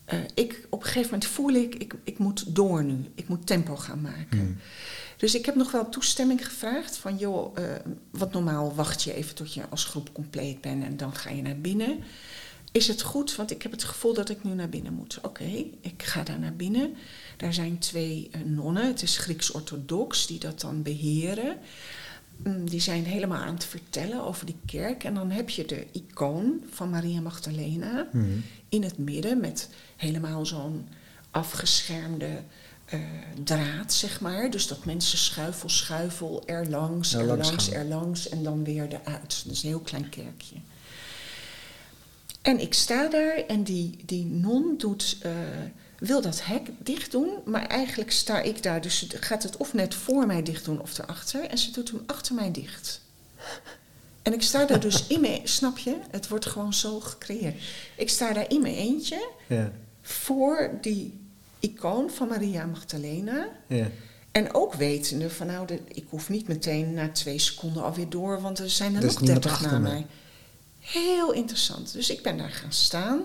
eh, ik, op een gegeven moment voel ik, ik, ik moet door nu. Ik moet tempo gaan maken. Mhm. Dus ik heb nog wel toestemming gevraagd van joh, eh, wat normaal wacht je even tot je als groep compleet bent en dan ga je naar binnen. Is het goed? Want ik heb het gevoel dat ik nu naar binnen moet. Oké, ik ga daar naar binnen. Daar zijn twee eh, nonnen, het is Grieks-orthodox, die dat dan beheren. Mm, Die zijn helemaal aan het vertellen over die kerk. En dan heb je de icoon van Maria Magdalena Mhm. in het midden met helemaal zo'n afgeschermde eh, draad, zeg maar. Dus dat mensen schuifel, schuifel, erlangs, Er langs erlangs, gaan. erlangs en dan weer eruit. Dat is een heel klein kerkje. En ik sta daar en die, die non doet, eh, wil dat hek dicht doen, maar eigenlijk sta ik daar. Dus ze gaat het of net voor mij dicht doen of erachter. En ze doet hem achter mij dicht. En ik sta daar dus in mijn, snap je? Het wordt gewoon zo gecreëerd. Ik sta daar in mijn eentje Ja, voor die icoon van Maria Magdalena. ja. En ook wetende van nou, de, ik hoef niet meteen na twee seconden alweer door, want er zijn er nog dertig na mij. Heel interessant. Dus ik ben daar gaan staan.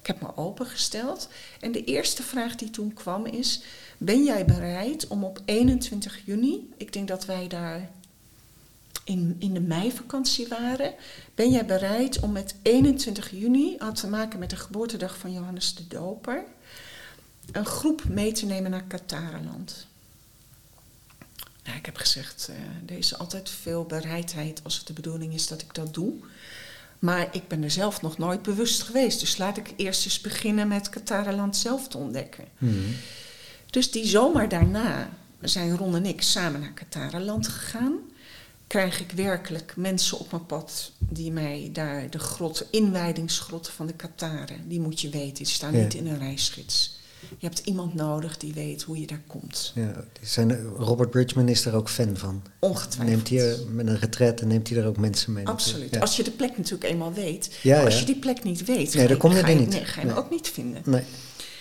Ik heb me opengesteld. En de eerste vraag die toen kwam is: Ben jij bereid om op 21 juni, ik denk dat wij daar in, in de meivakantie waren, ben jij bereid om met 21 juni, had te maken met de geboortedag van Johannes de Doper, een groep mee te nemen naar Katarenland? Nou, ik heb gezegd, eh, er is altijd veel bereidheid als het de bedoeling is dat ik dat doe. Maar ik ben er zelf nog nooit bewust geweest. Dus laat ik eerst eens beginnen met Katarenland zelf te ontdekken. Mhm. Dus die zomer daarna zijn Ron en ik samen naar Katarenland gegaan. Krijg ik werkelijk mensen op mijn pad die mij daar de grot, inwijdingsgrotten van de Kataren, die moet je weten, die staan Ja. niet in een reisgids. Je hebt iemand nodig die weet hoe je daar komt. Ja, zijn, Robert Bridgman is er ook fan van. Ongetwijfeld. Neemt hij er, met een retret en neemt hij er ook mensen mee. Absoluut. Ja. Als je de plek natuurlijk eenmaal weet. Ja, maar als je die plek niet weet, Nee, ga dan kom je ga er niet. Nee, ga je hem ook niet vinden. Nee.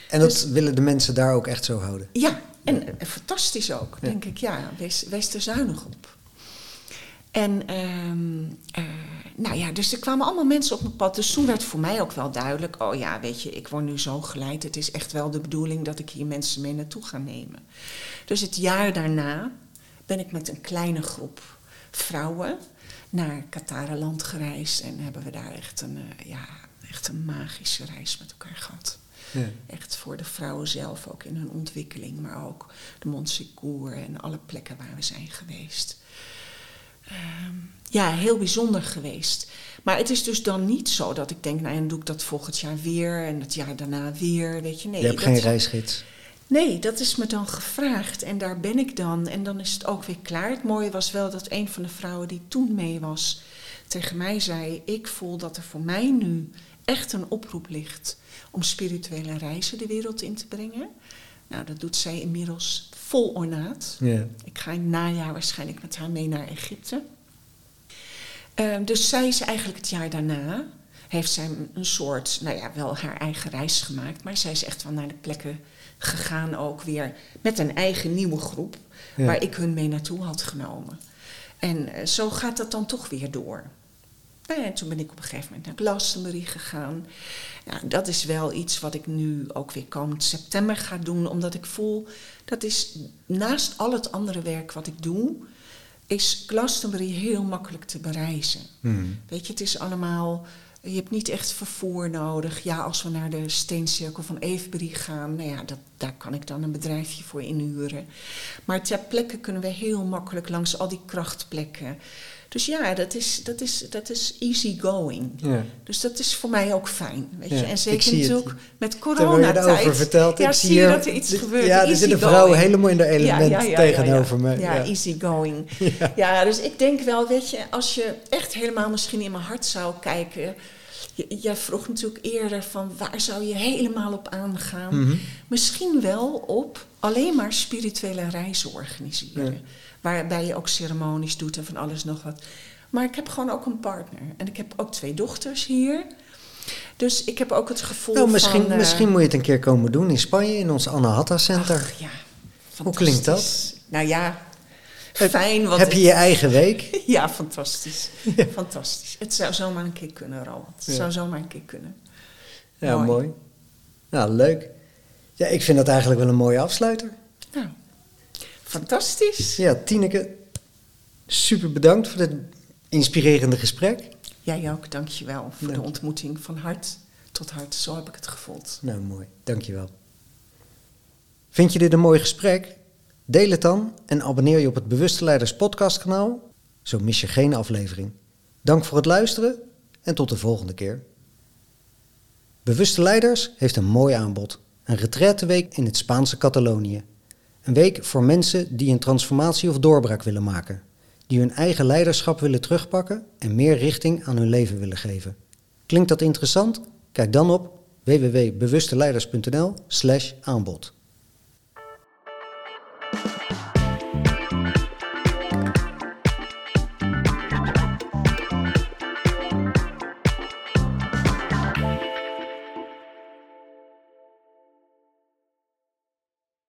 En dat Dus- willen de mensen daar ook echt zo houden. Ja, en eh, fantastisch ook, denk ik. Ja, wees, wees er zuinig op. En ehm, eh, nou ja, dus er kwamen allemaal mensen op mijn pad. Dus toen werd voor mij ook wel duidelijk: oh ja, weet je, ik word nu zo geleid. Het is echt wel de bedoeling dat ik hier mensen mee naartoe ga nemen. Dus het jaar daarna ben ik met een kleine groep vrouwen naar Katarenland gereisd. En hebben we daar echt een, eh, ja, echt een magische reis met elkaar gehad. Ja. Echt voor de vrouwen zelf ook in hun ontwikkeling, maar ook de Montsecours en alle plekken waar we zijn geweest. Ehm, ja, heel bijzonder geweest. Maar het is dus dan niet zo dat ik denk, nou, dan doe ik dat volgend jaar weer en het jaar daarna weer, weet je. Nee, je hebt dat, geen reisgids. nee, dat is me dan gevraagd en daar ben ik dan en dan is het ook weer klaar. Het mooie was wel dat een van de vrouwen die toen mee was tegen mij zei, ik voel dat er voor mij nu echt een oproep ligt om spirituele reizen de wereld in te brengen. Nou, dat doet zij inmiddels vol ornaat. Ja. Ik ga in het najaar waarschijnlijk met haar mee naar Egypte. Ehm, dus zij is eigenlijk het jaar daarna, heeft zij een soort, nou ja, wel haar eigen reis gemaakt. Maar zij is echt wel naar de plekken gegaan ook weer met een eigen nieuwe groep. Waar ik hun mee naartoe had genomen. En eh, zo gaat dat dan toch weer door. Nou ja, En toen ben ik op een gegeven moment naar Glastonbury gegaan. Ja, dat is wel iets wat ik nu ook weer komend september ga doen. Omdat ik voel, dat is naast al het andere werk wat ik doe... is Glastonbury heel makkelijk te bereizen. Mhm. Weet je, het is allemaal... Je hebt niet echt vervoer nodig. Ja, als we naar de steencirkel van Avebury gaan... Nou ja, dat, daar kan ik dan een bedrijfje voor inhuren. Maar ter plekke kunnen we heel makkelijk langs al die krachtplekken... Dus ja, dat is, dat is, dat is easy going. Ja. Dus dat is voor mij ook fijn. Weet je? Ja, En zeker natuurlijk met coronatijd. vertelt, ja, ik zie je dat er iets gebeurt. Ja, er zit een vrouw helemaal in de element Ja, tegenover me. Ja, Ja. easy going. Ja. dus ik denk wel, weet je, als je echt helemaal misschien in mijn hart zou kijken. je- Jij vroeg natuurlijk eerder van waar zou je helemaal op aangaan? Mhm. Misschien wel op alleen maar spirituele reizen organiseren. Waarbij je ook ceremonies doet en van alles nog wat. Maar ik heb gewoon ook een partner. En ik heb ook twee dochters hier. Dus ik heb ook het gevoel Nou, misschien, van... eh, misschien moet je het een keer komen doen in Spanje, in ons Anahata Center. ach, ja, Hoe klinkt dat? Nou ja, fijn. Want Heb je je eigen week? Ja, fantastisch. Fantastisch. Het zou zomaar een keer kunnen, Roland. Het Ja. zou zomaar een keer kunnen. Ja, mooi. Mooi. Nou, leuk. Ja, ik vind dat eigenlijk wel een mooie afsluiter. Nou, fantastisch. Ja, Tineke, super bedankt voor dit inspirerende gesprek. Jij ook, dankjewel voor Dank de ontmoeting van hart tot hart. Zo heb ik het gevoeld. Nou, mooi. Dankjewel. Vind je dit een mooi gesprek? Deel het dan en abonneer je op het Bewuste Leiders podcastkanaal. Zo mis je geen aflevering. Dank voor het luisteren en tot de volgende keer. Bewuste Leiders heeft een mooi aanbod. Een retraiteweek in het Spaanse Catalonië. Een week voor mensen die een transformatie of doorbraak willen maken. Die hun eigen leiderschap willen terugpakken en meer richting aan hun leven willen geven. Klinkt dat interessant? Kijk dan op www.bewusteleiders.nl slash aanbod.